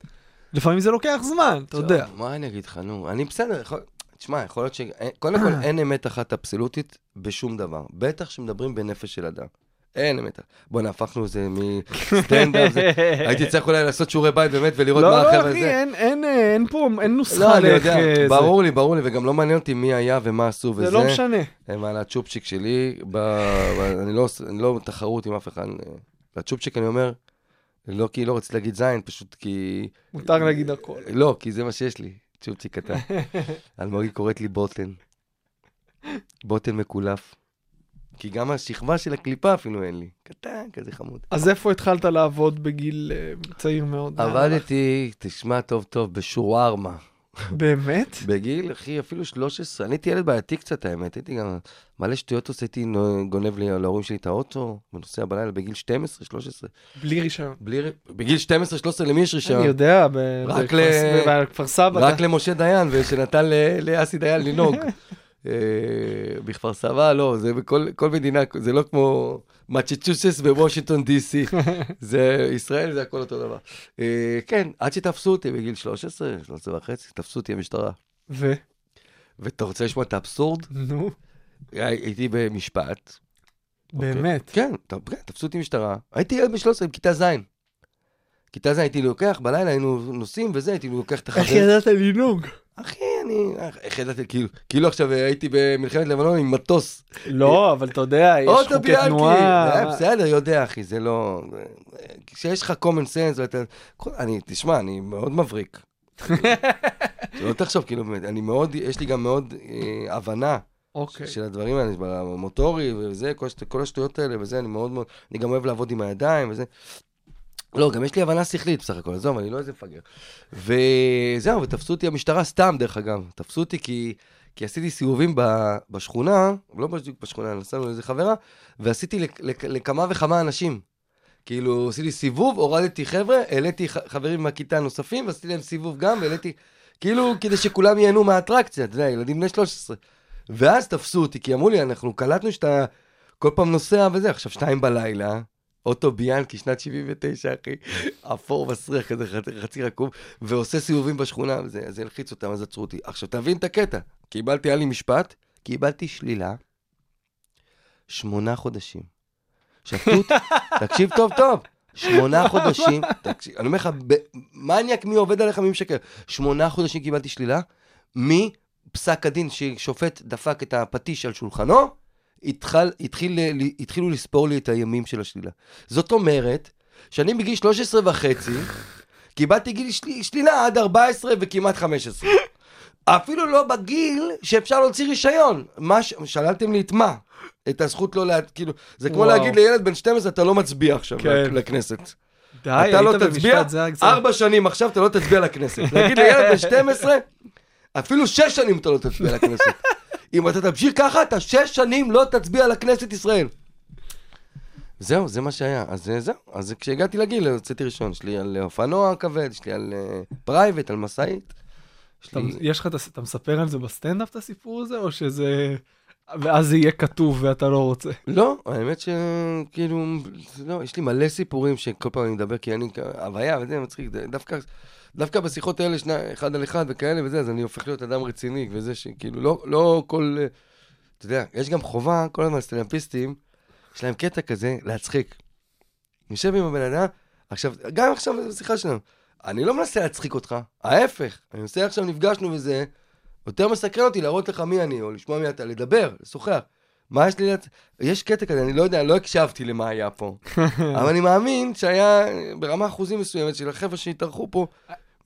C: לפעמים זה לוקח זמן, אתה יודע.
E: מה אני אגיד לך, נו, אני בסדר, יכול... תשמע, יכול להיות ש... קודם כל, אין אמת אחת אבסולוטית בשום דבר. בטח שמדברים בנפש של אדם. אין אמת. בוא'נה, הפכנו את זה מסטנדאפ. הייתי צריך אולי לעשות שיעורי בית באמת ולראות
C: לא,
E: מה
C: לא,
E: החבר'ה
C: אחי,
E: זה.
C: אין, אין, אה, אין פה, אין נוסחה
E: לא, אני
C: לאיך...
E: יודע,
C: אה.
E: ברור לי, ברור לי, וגם לא מעניין אותי מי היה ומה עשו וזה.
C: זה לא משנה.
E: הם על הצ'ופצ'יק שלי. אני, לא... אני לא בתחרות עם אף אחד. והצ'ופצ'יק אני אומר, לא כי לא רציתי להגיד זין, פשוט כי...
C: מותר להגיד הכל.
E: לא, כי זה מה שיש לי, צ'ופצ'יק קטן. אלמוגי קוראת לי בוטן. בוטן מקולף. כי גם השכבה של הקליפה אפילו אין לי. קטן, כזה חמוד.
C: אז איפה התחלת לעבוד בגיל אה, צעיר מאוד?
E: עבדתי, תשמע טוב טוב, בשווארמה.
C: באמת?
E: בגיל, אחי, אפילו 13. אני הייתי ילד בעייתי קצת, האמת. הייתי גם מלא שטויות עושה, הייתי גונב לי, להורים שלי את האוטו, ונוסע בלילה בגיל 12, 13.
C: בלי רישיון.
E: בלי, בגיל 12, 13, למי יש רישיון?
C: אני יודע, ב-
E: רק
C: בכפר- סבא.
E: רק למשה דיין, ושנתן לאסי דיין לנהוג. אה, בכפר סבא, לא, זה בכל כל מדינה, זה לא כמו מצ'צ'וסס בוושינגטון די.סי. זה, ישראל זה הכל אותו דבר. אה, כן, עד שתפסו אותי בגיל 13, 13 וחצי, תפסו אותי המשטרה.
C: ו?
E: ואתה רוצה לשמוע את האבסורד?
C: נו,
E: הייתי במשפט.
C: באמת.
E: כן, ת- כן, תפסו אותי משטרה. הייתי ילד ב-13, בכיתה ז'. כיתה ז' הייתי לוקח, בלילה היינו נוסעים וזה, הייתי לוקח את החבר.
C: איך ידעת לנהוג?
E: אחי, אני... איך ידעתי, כאילו, כאילו עכשיו הייתי במלחמת לבנון עם מטוס.
C: לא, אבל אתה יודע, יש חוקי. תנועה.
E: בסדר, יודע, אחי, זה לא... כשיש לך common sense, ואתה... אני, תשמע, אני מאוד מבריק. שלא תחשוב, כאילו, באמת, אני מאוד, יש לי גם מאוד אה, הבנה
C: אוקיי.
E: של הדברים האלה, במוטורי וזה, כל השטויות האלה וזה, אני מאוד מאוד, אני גם אוהב לעבוד עם הידיים וזה. לא, גם יש לי הבנה שכלית בסך הכל, עזוב, אני לא איזה מפגר. וזהו, ותפסו אותי המשטרה סתם, דרך אגב. תפסו אותי כי, כי עשיתי סיבובים ב, בשכונה, לא בדיוק בשכונה, נסענו לאיזה חברה, ועשיתי לק, לק, לכמה וכמה אנשים. כאילו, עשיתי סיבוב, הורדתי חבר'ה, העליתי חברים מהכיתה נוספים, ועשיתי להם סיבוב גם, והעליתי, כאילו, כדי שכולם ייהנו מהאטרקציה, אתה יודע, ילדים בני 13. ואז תפסו אותי, כי אמרו לי, אנחנו קלטנו שאתה כל פעם נוסע וזה, עכשיו שתיים בלילה, אוטו ביאנקי, שנת 79, אחי, אפור מסריח כזה, חצי, רקוב, ועושה סיבובים בשכונה, וזה, אז זה הלחיץ אותם, אז עצרו אותי. עכשיו, תבין את הקטע. קיבלתי, היה לי משפט, קיבלתי שלילה, שמונה חודשים. שפטות, תקשיב טוב טוב, שמונה חודשים, תקשיב, אני אומר לך, מניאק מי עובד עליך, מי משקר. שמונה חודשים קיבלתי שלילה, מפסק הדין ששופט דפק את הפטיש על שולחנו, התחל, התחיל, ל- התחילו לספור לי את הימים של השלילה. זאת אומרת, שאני בגיל 13 וחצי, קיבלתי גיל של, שלילה עד 14 וכמעט 15. אפילו לא בגיל שאפשר להוציא רישיון. מה, ש- שללתם לי את מה? את הזכות לא לה... כאילו, זה כמו
C: וואו.
E: להגיד לילד בן 12, אתה לא מצביע עכשיו
C: כן.
E: לכנסת.
C: די,
E: אתה לא תצביע. ארבע שנים עכשיו אתה לא תצביע לכנסת. להגיד לילד בן 12, אפילו שש שנים אתה לא תצביע לכנסת. אם אתה תמשיך ככה, אתה שש שנים לא תצביע לכנסת ישראל. זהו, זה מה שהיה. אז אה, זהו, אז כשהגעתי לגיל, הוצאתי רישיון. יש לי על אופנוע כבד, יש לי על private, על משאית. יש
C: לך, אתה מספר על זה בסטנדאפ את הסיפור הזה, או שזה ואז זה יהיה כתוב ואתה לא רוצה.
E: לא, האמת שכאילו, לא, יש לי מלא סיפורים שכל פעם אני מדבר, כי אני, הוויה וזה מצחיק, דווקא, דווקא בשיחות האלה, שני, אחד על אחד וכאלה וזה, אז אני הופך להיות אדם רציני, וזה שכאילו, לא, לא כל, אתה יודע, יש גם חובה, כל הזמן סטנדאפיסטים, יש להם קטע כזה, להצחיק. יושב עם הבן אדם, עכשיו, גם עכשיו בשיחה שלנו, אני לא מנסה להצחיק אותך, ההפך, אני מנסה עכשיו, נפגשנו וזה, יותר מסקרן אותי להראות לך מי אני, או לשמוע מי אתה, לדבר, לשוחח. מה יש לי לת... יש קטע כזה, אני לא יודע, לא הקשבתי למה היה פה. אבל אני מאמין שהיה ברמה אחוזים מסוימת של החבר'ה שהתארחו פה,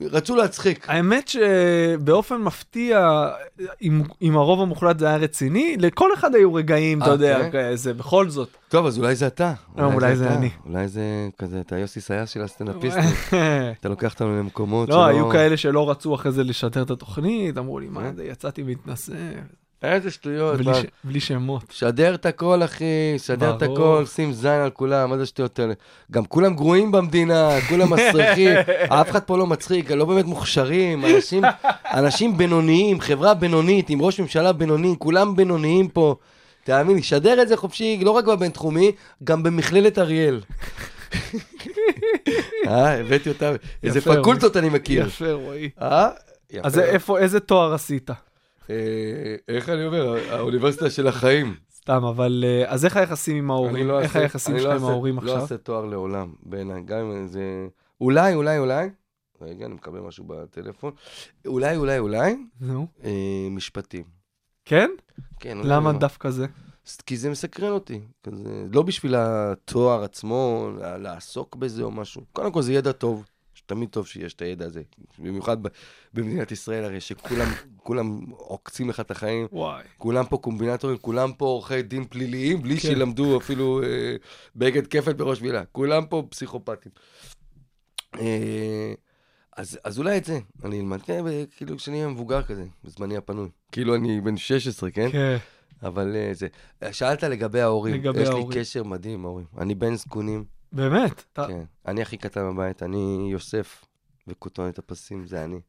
E: רצו להצחיק.
C: האמת שבאופן מפתיע, אם, אם הרוב המוחלט זה היה רציני, לכל אחד היו רגעים, אתה
E: אה,
C: יודע,
E: כן?
C: זה בכל זאת.
E: טוב, אז אולי זה אתה.
C: לא, אולי זה
E: אתה.
C: אני.
E: אולי זה כזה, אתה יוסי סייס של הסטנדאפיסטים. אתה לוקח אותנו למקומות שלא...
C: לא, היו כאלה שלא רצו אחרי זה לשדר את התוכנית, אמרו לי,
E: אה?
C: מה זה, יצאתי מתנשא,
E: איזה שטויות.
C: בלי
E: מה?
C: ש- בלי שמות.
E: שדר את הכל, אחי, שדר את. הכל, שים זין על כולם, מה זה השטויות האלה? גם כולם גרועים במדינה, כולם מסריחים, אף אחד פה לא מצחיק, לא באמת מוכשרים, אנשים, אנשים בינוניים, חברה בינונית, עם ראש ממשלה בינוני, כולם בינוניים פה. תאמין לי, שדר את זה חופשי, לא רק בבינתחומי, גם במכללת אריאל. אה, הבאתי אותם, איזה פקולטות אני מכיר.
C: יפה, רועי.
E: אה? יפה.
C: אז איפה, איזה תואר עשית?
E: אה, איך אני אומר? האוניברסיטה של החיים.
C: סתם, אבל אה, אז איך היחסים עם
E: אני
C: ההורים?
E: לא
C: איך היחסים
E: אני
C: שלך
E: לא
C: עם ההורים
E: לא
C: עכשיו?
E: אעשה תואר לעולם, בעיניי. גם אם זה... אולי, אולי, אולי, רגע, אני מקבל משהו בטלפון. אולי, אולי, אולי,
C: נו.
E: אה, משפטים.
C: כן?
E: כן, אולי
C: למה
E: לא.
C: דווקא זה?
E: כי זה מסקרן אותי. כזה, לא בשביל התואר עצמו, לעסוק בזה או משהו. קודם כל, זה ידע טוב. תמיד טוב שיש את הידע הזה. במיוחד במדינת ישראל, הרי שכולם כולם עוקצים לך את החיים.
C: וואי.
E: כולם פה קומבינטורים, כולם פה עורכי דין פליליים, בלי
C: כן.
E: שילמדו אפילו אה, בגד כפל בראש מילה. כולם פה פסיכופטים. אה, אז, אז אולי את זה, אני אלמד, כן, כאילו כשאני אהיה מבוגר כזה, בזמני הפנוי. כאילו אני בן 16, כן?
C: כן.
E: אבל אה, זה. שאלת לגבי ההורים.
C: לגבי
E: יש
C: ההורים.
E: לי קשר מדהים ההורים. אני בן זקונים,
C: באמת? אתה-
E: כן. אני הכי קטן בבית, אני יוסף, וכותונת הפסים זה אני.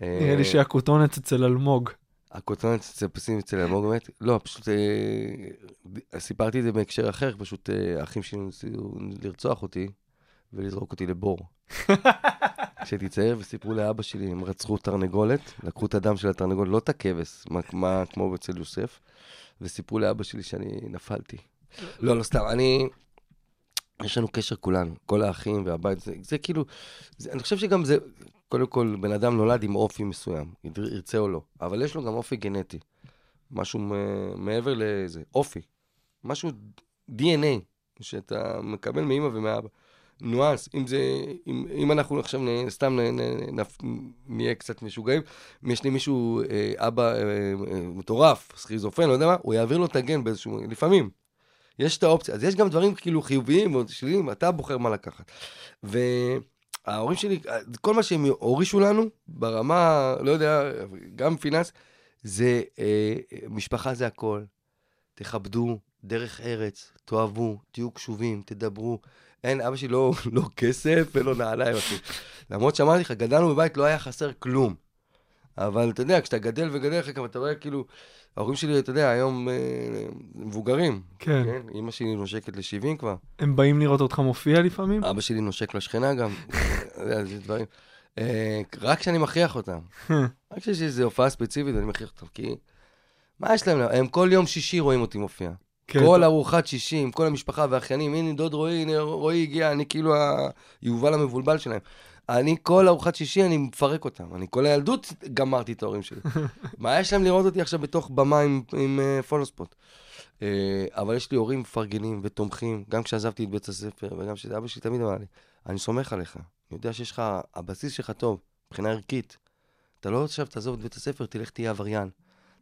C: נראה
E: אה,
C: לי שהכותונת אצל אלמוג.
E: הכותרת אצל פסים אצל אלמוג באמת, לא, פשוט אה, סיפרתי את זה בהקשר אחר, פשוט אה, האחים שלי ניסו לרצוח אותי ולזרוק אותי לבור. כשהייתי צעיר וסיפרו לאבא שלי, הם רצחו תרנגולת, לקחו את הדם של התרנגולת, לא את הכבש, מה, מה, כמו אצל יוסף, וסיפרו לאבא שלי שאני נפלתי. לא, לא סתם, אני... יש לנו קשר כולנו, כל האחים והבית, זה, זה כאילו, זה, אני חושב שגם זה, קודם כל, בן אדם נולד עם אופי מסוים, ירצה או לא, אבל יש לו גם אופי גנטי. משהו מעבר לזה, אופי. משהו DNA, שאתה מקבל מאמא ומאבא. ניואנס, אם זה, אם, אם אנחנו עכשיו נ, סתם נ, נ, נ, נהיה קצת משוגעים, אם יש לי מישהו, אה, אבא אה, אה, מטורף, סכיזופרן, לא יודע מה, הוא יעביר לו את הגן באיזשהו, לפעמים. יש את האופציה, אז יש גם דברים כאילו חיוביים ועוד שליליים, אתה בוחר מה לקחת. וההורים שלי, כל מה שהם הורישו לנו, ברמה, לא יודע, גם פיננס, זה אה, משפחה זה הכל. תכבדו, דרך ארץ, תאהבו, תהיו קשובים, תדברו. אין, אבא שלי לא, לא כסף ולא נעליים אפילו. למרות שאמרתי לך, גדלנו בבית, לא היה חסר כלום. אבל אתה יודע, כשאתה גדל וגדל אחר כך, אתה רואה כאילו, ההורים שלי, אתה יודע, היום אה, מבוגרים.
C: כן.
E: כן? אימא שלי נושקת ל-70 כבר.
C: הם באים לראות אותך מופיע לפעמים?
E: אבא שלי נושק לשכנה גם. יודע, זה דברים. אה, רק כשאני מכריח אותם. רק כשיש איזו הופעה ספציפית, אני מכריח אותם. כי... מה יש להם? הם כל יום שישי רואים אותי מופיע.
C: כן,
E: כל ארוחת שישי עם כל המשפחה והאחיינים, הנה דוד רועי, הנה רועי הגיע, אני כאילו היובל המבולבל שלהם. אני כל ארוחת שישי, אני מפרק אותם. אני כל הילדות גמרתי את ההורים שלי. מה יש להם לראות אותי עכשיו בתוך במה עם, עם uh, פולוספוט? Uh, אבל יש לי הורים מפרגנים ותומכים, גם כשעזבתי את בית הספר, וגם כשאבא שלי תמיד אמר לי, אני סומך עליך, אני יודע שיש לך, הבסיס שלך טוב, מבחינה ערכית. אתה לא עכשיו תעזוב את בית הספר, תלך תהיה עבריין.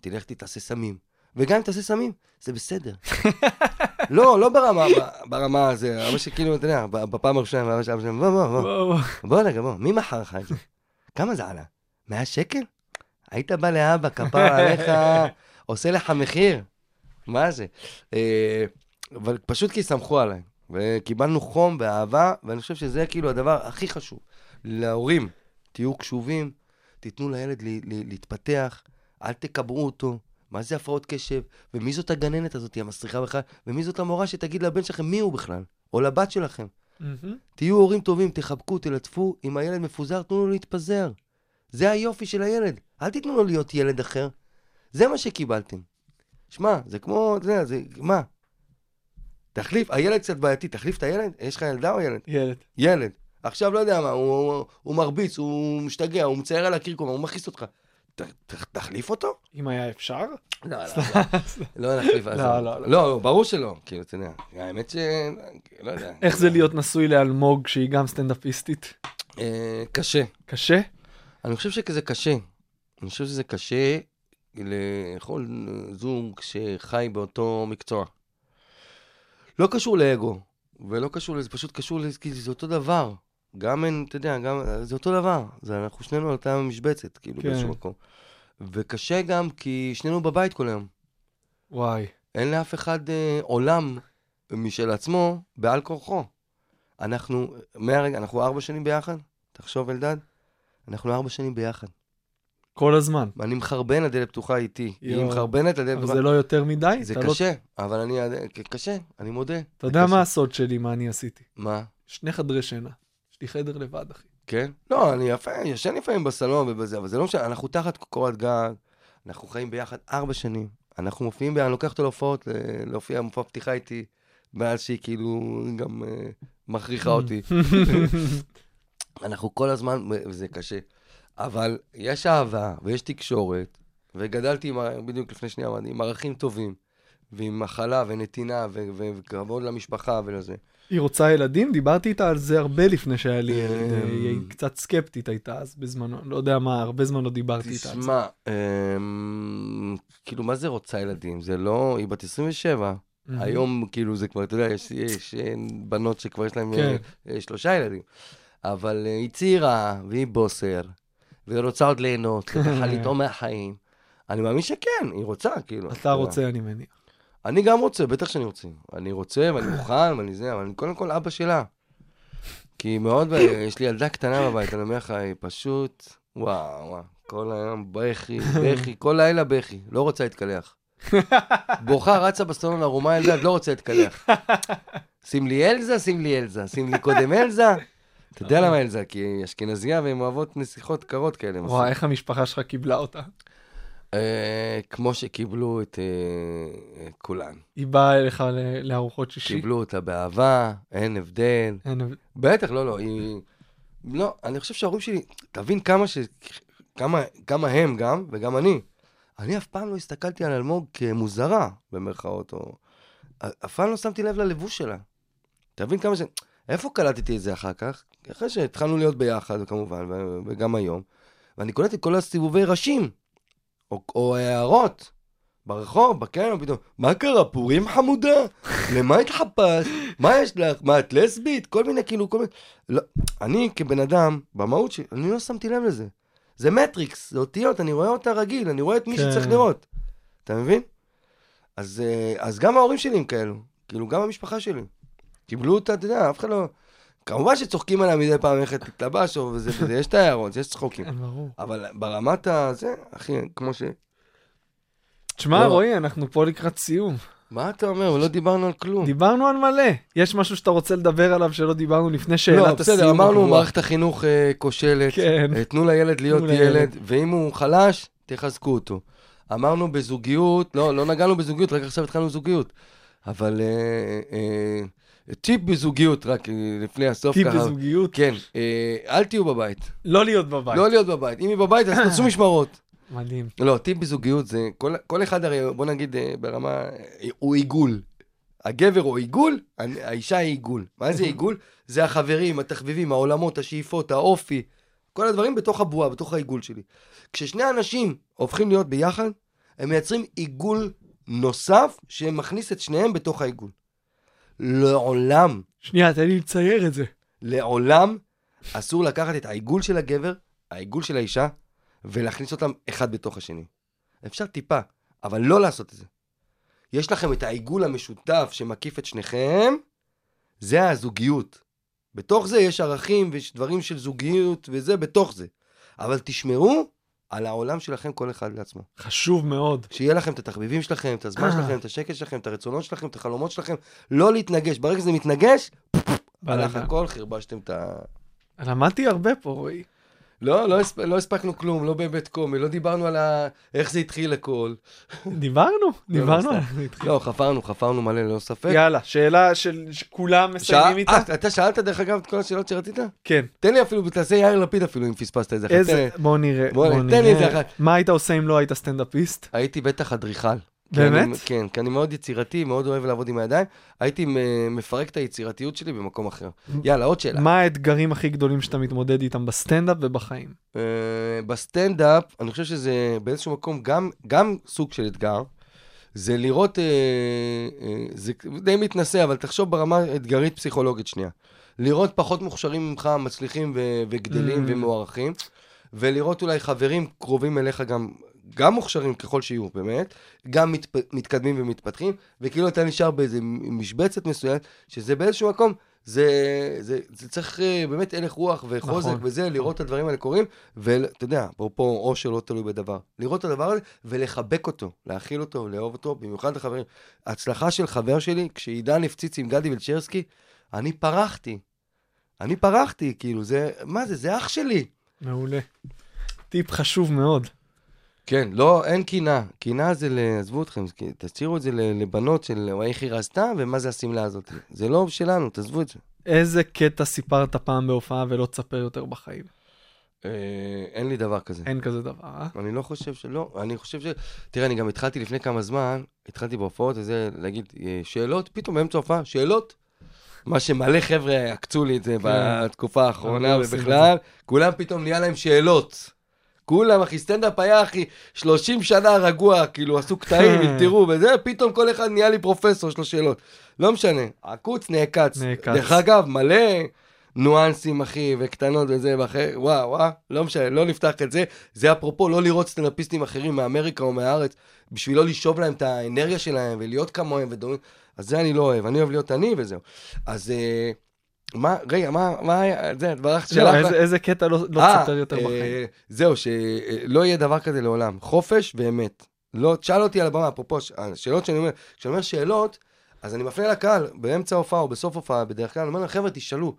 E: תלך תתעשה סמים. וגם אם תעשה סמים, זה בסדר. לא, לא ברמה, ברמה הזה, אבא שכאילו, אתה יודע, בפעם הראשונה, אבא שלי, בוא, בוא, בוא,
C: בוא,
E: רגע, בוא, מי מכר לך את זה? כמה זה עלה? 100 שקל? היית בא לאבא, כפר עליך, עושה לך מחיר. מה זה? אה, אבל פשוט כי סמכו עליי, וקיבלנו חום ואהבה, ואני חושב שזה כאילו הדבר הכי חשוב. להורים, תהיו קשובים, תיתנו לילד להתפתח, אל תקברו אותו. מה זה הפרעות קשב, ומי זאת הגננת הזאת, המסריחה בכלל, ומי זאת המורה שתגיד לבן שלכם מי הוא בכלל, או לבת שלכם.
C: מהמם.
E: תהיו הורים טובים, תחבקו, תלטפו, אם הילד מפוזר, תנו לו להתפזר. זה היופי של הילד, אל תיתנו לו להיות ילד אחר. זה מה שקיבלתם. שמע, זה כמו, אתה יודע, זה, מה? תחליף, הילד קצת בעייתי, תחליף את הילד? יש לך ילדה או ילד?
C: ילד.
E: ילד. עכשיו לא יודע מה, הוא, הוא, הוא מרביץ, הוא משתגע, הוא מצייר על הזמן, הוא מכעיס אותך. תחליף אותו?
C: אם היה אפשר?
E: לא, לא, לא. לא נחליף. עזוב.
C: לא, לא.
E: לא, ברור שלא, כאילו, אתה יודע. האמת ש... לא יודע.
C: איך זה להיות נשוי לאלמוג שהיא גם סטנדאפיסטית?
E: אה, קשה.
C: קשה?
E: אני חושב שזה קשה. אני חושב שזה קשה לכל זוג שחי באותו מקצוע. לא קשור לאגו, ולא קשור לזה, פשוט קשור לזה, כי זה אותו דבר. גם אין, אתה יודע, גם, זה אותו דבר. זה, אנחנו שנינו על אותה משבצת, כאילו,
C: כן.
E: באיזשהו מקום. וקשה גם כי שנינו בבית כל היום.
C: וואי.
E: אין לאף אחד אה, עולם משל עצמו בעל כורחו. אנחנו, מהרגע, אנחנו ארבע שנים ביחד, תחשוב אלדד, אנחנו ארבע שנים ביחד.
C: כל הזמן.
E: אני מחרבן, הדלת פתוחה איתי. היא
C: יואו.
E: מחרבנת, הדלת
C: אבל
E: פתוחה.
C: זה לא יותר מדי?
E: זה
C: לא-
E: קשה, אבל אני, קשה, אני מודה.
C: אתה יודע
E: קשה.
C: מה הסוד שלי, מה אני עשיתי?
E: מה?
C: שני חדרי שינה. יש לי חדר לבד, אחי.
E: כן? לא, אני יפה, ישן לפעמים בסלון ובזה, אבל זה לא משנה, אנחנו תחת קורת גג, אנחנו חיים ביחד ארבע שנים. אנחנו מופיעים, אני לוקח אותו להופעות, ל- להופיע מופע פתיחה איתי, מאז שהיא כאילו גם אה, מכריחה אותי. אנחנו כל הזמן, וזה קשה. אבל יש אהבה ויש תקשורת, וגדלתי, עם, בדיוק לפני שנייה אמרתי, עם ערכים טובים, ועם מחלה ונתינה ו- ו- וכבוד למשפחה ולזה.
C: היא רוצה ילדים? דיברתי איתה על זה הרבה לפני שהיה לי ילד.
E: אמ.
C: אה, היא קצת סקפטית הייתה אז בזמנו. לא יודע מה, הרבה זמן לא דיברתי איתה על זה.
E: תשמע, אמ, כאילו, מה זה רוצה ילדים? זה לא, היא בת 27.
C: מהמם.
E: היום, כאילו, זה כבר, אתה יודע, יש, יש בנות שכבר יש להן
C: כן.
E: אה, שלושה ילדים. אבל אה, היא צעירה, והיא בוסר, והיא רוצה עוד ליהנות, וככה לטעום מהחיים. אני מאמין שכן, היא רוצה, כאילו.
C: אתה רוצה, אני מניח.
E: אני גם רוצה, בטח שאני רוצה. אני רוצה, ואני מוכן, ואני זה, אבל אני קודם כל אבא שלה. כי היא מאוד, יש לי ילדה קטנה בבית, אני אומר לך, היא פשוט, וואו, וואו, כל היום בכי, בכי, כל לילה בכי, לא רוצה להתקלח. בוכה, רצה בסלון ערומה ילדה, לא רוצה להתקלח. שים לי אלזה, שים לי אלזה, שים לי קודם אלזה. אתה יודע למה אלזה? כי היא אשכנזייה והן אוהבות נסיכות קרות כאלה.
C: וואי, איך המשפחה שלך קיבלה אותה?
E: אה, כמו שקיבלו את אה, אה, כולן.
C: היא באה אליך לארוחות שישי?
E: קיבלו אותה באהבה, אין הבדל.
C: אין הבדל.
E: בטח, לא, לא, היא... לא, אני חושב שההורים שלי, תבין כמה ש... כמה, כמה הם גם, וגם אני. אני אף פעם לא הסתכלתי על אלמוג כמוזרה, במרכאות, או... אף פעם לא שמתי לב ללבוש שלה. תבין כמה ש... איפה קלטתי את זה אחר כך? אחרי שהתחלנו להיות ביחד, כמובן, וגם היום. ואני קולט את כל הסיבובי ראשים, או, או הערות, ברחוב, בקניון, פתאום, מה קרה, פורים חמודה? למה התחפשת? מה יש לך? מה, את לסבית? כל מיני, כאילו, כל מיני... לא, אני כבן אדם, במהות שלי, אני לא שמתי לב לזה. זה מטריקס, זה אותיות, אני רואה אותה רגיל, אני רואה את מי
C: כן.
E: שצריך לראות. אתה מבין? אז, אה, אז גם ההורים שלי הם כאלו, כאילו, גם המשפחה שלי. קיבלו אותה, אתה יודע, אף אחד לא... כמובן שצוחקים עליה מדי פעם איך תתלבש, או וזה וזה, יש את ההערות, יש צחוקים.
C: כן.
E: אבל ברמת הזה, אחי, כמו ש...
C: תשמע,
E: לא.
C: רועי, אנחנו פה לקראת סיום.
E: מה אתה אומר? לא דיברנו על כלום.
C: דיברנו על מלא. יש משהו שאתה רוצה לדבר עליו שלא דיברנו לפני שאלת
E: לא,
C: הסיום?
E: בסדר, אמרנו? מערכת החינוך אה, כושלת.
C: כן.
E: אה, תנו לילד להיות ילד,
C: לילד.
E: ואם הוא חלש, תחזקו אותו. אמרנו בזוגיות, לא, לא נגענו בזוגיות, רק עכשיו התחלנו זוגיות. אבל אה, טיפ בזוגיות, רק אה, לפני הסוף
C: טיפ
E: ככה.
C: בזוגיות?
E: כן, אה, אל תהיו בבית.
C: לא להיות בבית.
E: לא להיות בבית. אם היא בבית, אז תעשו משמרות.
C: מדהים.
E: לא, טיפ בזוגיות זה, כל, כל אחד הרי, בוא נגיד אה, ברמה, הוא עיגול. הגבר הוא עיגול, האישה היא עיגול. מה זה עיגול? זה החברים, התחביבים, העולמות, השאיפות, האופי, כל הדברים בתוך הבועה, בתוך העיגול שלי. כששני אנשים הופכים להיות ביחד, הם מייצרים עיגול נוסף שמכניס את שניהם בתוך העיגול. לעולם,
C: שנייה, תן לי לצייר את זה.
E: לעולם אסור לקחת את העיגול של הגבר, העיגול של האישה, ולהכניס אותם אחד בתוך השני. אפשר טיפה, אבל לא לעשות את זה. יש לכם את העיגול המשותף שמקיף את שניכם, זה הזוגיות. בתוך זה יש ערכים ויש דברים של זוגיות וזה בתוך זה. אבל תשמרו על העולם שלכם כל אחד לעצמו.
C: חשוב מאוד.
E: שיהיה לכם את התחביבים שלכם, את הזמן שלכם, את השקט שלכם, את הרצונות שלכם, את החלומות שלכם, לא להתנגש. ברגע שזה מתנגש, הלך. הכל, חרבשתם את ה...
C: למדתי הרבה פה, רועי.
E: לא, לא, הספ... לא הספקנו כלום, לא בבית קומי, לא דיברנו על ה... איך זה התחיל הכל.
C: דיברנו, דיברנו.
E: לא.
C: זה איתך.
E: לא, חפרנו, חפרנו מלא, ללא ספק.
C: יאללה, שאלה של שכולם מסיימים
E: שאל-
C: איתה?
E: אה, אתה שאלת דרך אגב את כל השאלות שרצית?
C: כן.
E: תן לי אפילו, תעשה יאיר לפיד אפילו אם פספסת את זה. אחת.
C: איזה. בוא נראה,
E: בוא נראה, תן לי את זה
C: נראה.
E: אחת.
C: מה היית עושה אם לא היית סטנדאפיסט?
E: הייתי בטח אדריכל.
C: באמת?
E: כי אני, כן, כי אני מאוד יצירתי, מאוד אוהב לעבוד עם הידיים. הייתי מפרק את היצירתיות שלי במקום אחר. יאללה, עוד שאלה.
C: מה האתגרים הכי גדולים שאתה מתמודד איתם בסטנדאפ ובחיים?
E: אה, בסטנדאפ, אני חושב שזה באיזשהו מקום גם, גם סוג של אתגר. זה לראות, אה, אה, זה די מתנשא, אבל תחשוב ברמה אתגרית פסיכולוגית שנייה. לראות פחות מוכשרים ממך, מצליחים וגדלים
C: Mm.
E: ומוערכים, ולראות אולי חברים קרובים אליך גם, גם מוכשרים ככל שיהיו, באמת, גם מתפ... מתקדמים ומתפתחים, וכאילו אתה נשאר באיזה משבצת מסוימת, שזה באיזשהו מקום, זה, זה, זה צריך אה, באמת הלך רוח וחוזק
C: נכון,
E: וזה, לראות את הדברים האלה קורים, ואתה יודע, אפרופו או שלא תלוי בדבר, לראות את הדבר הזה ולחבק אותו, להכיל אותו, לאהוב אותו, במיוחד לחברים. ההצלחה של חבר שלי, כשעידן הפציץ עם גדי ולצ'רסקי, אני פרחתי. אני פרחתי, כאילו, זה, מה זה, זה אח שלי.
C: מעולה. טיפ חשוב מאוד.
E: כן, לא, אין קינה. קינה זה, ל- עזבו אתכם, תשאירו את זה לבנות של איך היא רזתה ומה זה השמלה הזאת. זה לא שלנו, תעזבו את זה.
C: איזה קטע סיפרת פעם בהופעה ולא תספר יותר בחיים?
E: אה, אין לי דבר כזה.
C: אין כזה דבר, אה?
E: אני לא חושב שלא, אני חושב ש... תראה, אני גם התחלתי לפני כמה זמן, התחלתי בהופעות וזה, להגיד אה, שאלות, פתאום באמצע ההופעה, שאלות. מה שמלא חבר'ה עקצו לי את זה בתקופה האחרונה,
C: עושים
E: ובכלל, כולם פתאום נהיה להם שאלות. כולם, אחי, סטנדאפ היה, אחי, 30 שנה רגוע, כאילו, עשו קטעים, אלתרו וזה, פתאום כל אחד נהיה לי פרופסור, יש לו שאלות. לא משנה, עקוץ נעקץ.
C: נעקץ.
E: דרך אגב, מלא ניואנסים, אחי, וקטנות וזה, ואחרי, וואו, וואו, לא משנה, לא נפתח את זה. זה אפרופו לא לראות סטנדאפיסטים אחרים מאמריקה או מהארץ, בשביל לא לשאוב להם את האנרגיה שלהם ולהיות כמוהם ודומים. אז זה אני לא אוהב, אני אוהב להיות אני וזהו. אז אה, מה, רגע, מה, מה היה, זה, ברחת
C: לא,
E: שלך.
C: איזה- איזה קטע לא לא
E: אה,
C: תספר יותר
E: אה,
C: בחיים?
E: זהו, שלא יהיה דבר כזה לעולם. חופש ואמת. לא, תשאל אותי על הבמה, אפרופו, השאלות שאני אומר, כשאני אומר שאלות, אז אני מפנה לקהל, באמצע ההופעה או בסוף ההופעה, בדרך כלל, אני אומר להם, חבר'ה, תשאלו.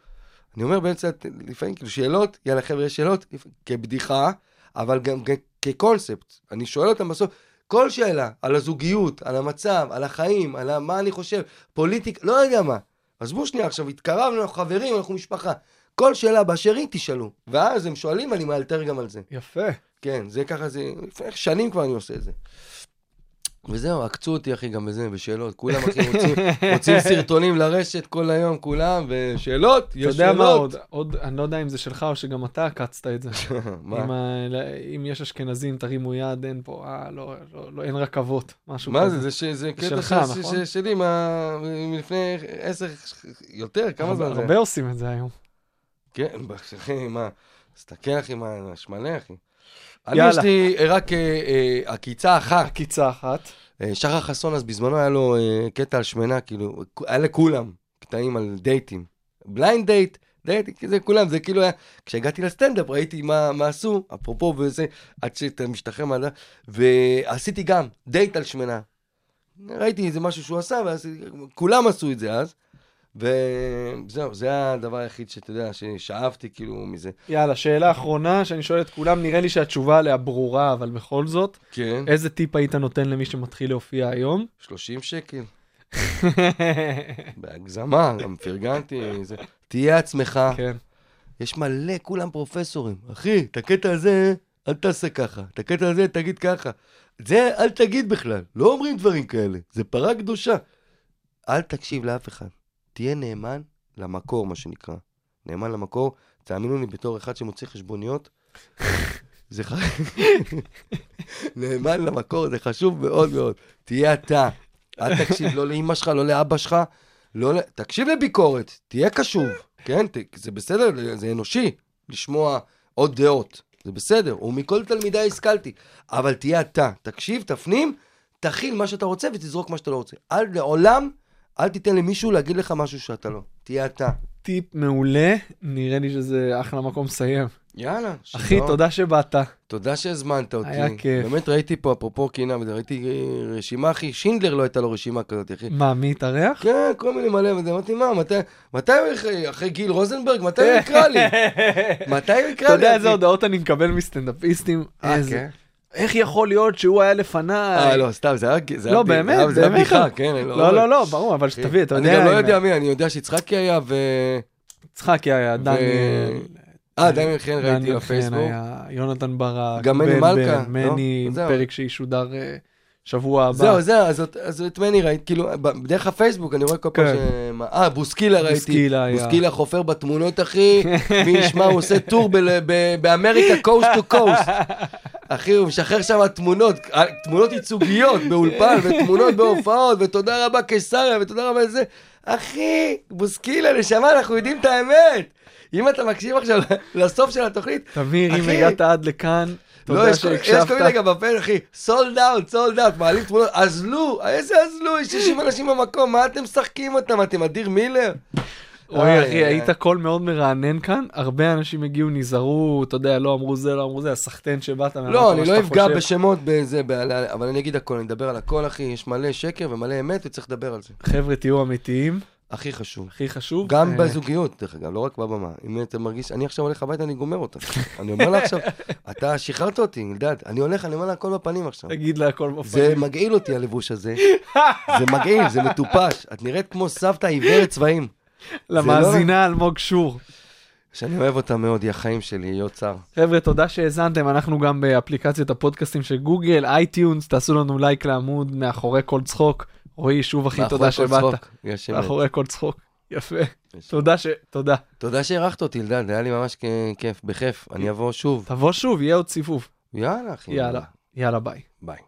E: אני אומר באמצע, לפעמים, כאילו, שאלות, יאללה, חבר'ה, יש שאלות, כבדיחה, אבל גם כקונספט. אני שואל אותם בסוף, כל שאלה, על הזוגיות, על המצב, על החיים, על מה אני חושב, פוליטיק, לא יודע מה. עזבו שנייה, עכשיו התקרבנו, אנחנו חברים, אנחנו משפחה. כל שאלה באשר היא תשאלו. ואז הם שואלים, אני מאלתר גם על זה.
C: יפה.
E: כן, זה ככה, זה, שנים כבר אני עושה את זה. וזהו, עקצו אותי, אחי, גם בזה, בשאלות. כולם, אחי, רוצים, רוצים סרטונים לרשת כל היום, כולם, ושאלות,
C: אתה
E: יש
C: יודע
E: שאלות.
C: מה עוד, עוד, אני לא יודע אם זה שלך או שגם אתה עקצת את זה.
E: מה?
C: אם ה- אם יש אשכנזים, תרימו יד, אין פה, אה, לא, לא, לא, אין רכבות, משהו
E: מה
C: כזה.
E: זה? זה, ש, זה קטע
C: שלך,
E: ש,
C: נכון?
E: ש, שלי מה, מלפני עשר, יותר, כמה זמן זה?
C: הרבה עושים את זה היום.
E: כן, אחי, מה, תסתכל, אחי, מה, יש מלא, אחי. אני. יש לי רק אה, אה, עקיצה אחת.
C: עקיצה אחת.
E: אה, שחר חסון, אז בזמנו היה לו אה, קטע על שמנה, כאילו, היה לכולם קטעים על דייטים. blind date, דייט, זה כולם, זה כאילו היה... כשהגעתי לסטנדאפ ראיתי מה, מה עשו, אפרופו וזה, עד שאתה משתחרר מהדבר, ועשיתי גם דייט על שמנה. ראיתי איזה משהו שהוא עשה, וכולם עשו את זה אז. וזהו, זה הדבר היחיד שאתה יודע, ששאבתי כאילו מזה.
C: יאללה, שאלה אחרונה שאני שואל את כולם, נראה לי שהתשובה עליה ברורה, אבל בכל זאת,
E: כן.
C: איזה טיפ היית נותן למי שמתחיל להופיע היום?
E: 30 שקל. בהגזמה, גם פרגנתי. זה. תהיה עצמך.
C: כן.
E: יש מלא, כולם פרופסורים. אחי, את הקטע הזה, אל תעשה ככה. את הקטע הזה, תגיד ככה. זה, אל תגיד בכלל. לא אומרים דברים כאלה. זה פרה קדושה. אל תקשיב לאף אחד. תהיה נאמן למקור, מה שנקרא. נאמן למקור, תאמינו לי, בתור אחד שמוציא חשבוניות, זה ח... נאמן למקור, זה חשוב מאוד מאוד. תהיה אתה. אל תקשיב לא לאמא שלך, לא לאבא שלך, לא. תקשיב לביקורת, תהיה קשוב, כן? ת... זה בסדר, זה אנושי לשמוע עוד דעות. זה בסדר, ומכל תלמידיי השכלתי. אבל תהיה אתה, תקשיב, תפנים, תכיל מה שאתה רוצה ותזרוק מה שאתה לא רוצה. אל, לעולם, אל תיתן למישהו להגיד לך משהו שאתה לא. תהיה אתה.
C: טיפ מעולה, נראה לי שזה אחלה מקום לסיים.
E: יאללה.
C: אחי,
E: שלום.
C: תודה שבאת.
E: תודה שהזמנת אותי.
C: היה כיף.
E: באמת ראיתי פה, אפרופו קינה, ראיתי רשימה, אחי, שינדלר לא הייתה לו רשימה כזאת, אחי.
C: מה, מי התארח?
E: כן, כל מיני מלא, וזה, אמרתי, מה, מתי, מתי אחרי, אחרי גיל רוזנברג, מתי הוא יקרא לי? מתי הוא יקרא
C: אתה
E: לי?
C: יודע
E: אחי?
C: איזה הודעות אני מקבל מסטנדאפיסטים?
E: אה,
C: איזה-
E: כן?
C: איך יכול להיות שהוא היה לפניי?
E: אה, לא, סתם, זה היה... זה
C: לא,
E: היה ב-
C: באמת,
E: זה היה-
C: באמת.
E: בדיחה, כן, אני
C: לא, לא, לא, ברור, אבל שתביא, אתה יודע...
E: אני גם לא יודע מי, אני יודע שיצחקי היה, ו...
C: יצחקי היה, דניאל.
E: אה, דניאל חן ראיתי בפייסבוק.
C: יונתן ברק.
E: גם מני מלכה,
C: מני,
E: לא?
C: פרק שישודר אה, שבוע הבא.
E: זהו, זהו, אז אז את מני ראיתי, כאילו, דרך הפייסבוק אני רואה כל פעם
C: כן.
E: ש... מה- אה, בוסקילה ראיתי.
C: בוסקילה היה.
E: בוסקילה חופר בתמונות, אחי. מי ישמע, הוא עושה טור באמריקה, coast to coast. אחי, הוא משחרר שם תמונות, אה, תמונות ייצוגיות באולפן, ותמונות בהופעות, ותודה רבה קיסריה, ותודה רבה לזה. אחי, בוסקילה, נשמה, אנחנו יודעים את האמת. אם אתה מקשיב עכשיו לסוף של התוכנית,
C: תמיר, אם
E: אחי.
C: הגעת עד לכאן, תודה
E: יש כל- יש כל מיני
C: שהקשבת.
E: גם בפן, אחי, sold out, sold out, מעלים תמונות, אזלו, איזה אזלו, יש 60 אנשים במקום, מה אתם משחקים אותם? אתם אדיר מילר?
C: רועי,
E: איי,
C: אחי. היית קול מאוד מרענן כאן, הרבה אנשים הגיעו, נזהרו, אתה יודע, לא אמרו זה, לא אמרו זה, הסחטיין שבאת,
E: לא, אני לא אפגע. בשמות בזה, אבל אני אגיד הכל, אני אדבר על הכל, אחי, יש מלא שקר ומלא אמת, וצריך לדבר על זה.
C: חבר'ה, תהיו אמיתיים,
E: הכי חשוב.
C: הכי חשוב.
E: גם
C: אה,
E: בזוגיות, דרך אגב, לא רק בבמה. אם אתה מרגיש, אני עכשיו הולך הביתה, אני גומר אותה. אני אומר לה עכשיו, אתה שחררת אותי, אלדד. אני הולך, אני אומר לה הכל בפנים עכשיו.
C: תגיד לה הכל בפנים.
E: זה מגעיל אותי, הלבוש הזה. זה מגעיל, זה מטופש. את נראית כמו סבתא עיוורת צבעים.
C: למאזינה אלמוג שור.
E: שאני אוהב אותה מאוד, היא החיים שלי, היא אוצר.
C: חבר'ה, תודה שהאזנתם, אנחנו גם באפליקציית הפודקאסטים של גוגל, iTunes, תעשו לנו לייק לעמוד מאחורי כל צחוק. רועי, שוב אחי, תודה שבאת. מאחורי כל צחוק. יפה. תודה ש... תודה.
E: תודה שהערכת אותי, אלדד, היה לי ממש כיף, בכיף. אני אבוא שוב.
C: תבוא שוב, יהיה עוד סיבוב.
E: יאללה, אחי.
C: יאללה. יאללה, ביי.
E: ביי.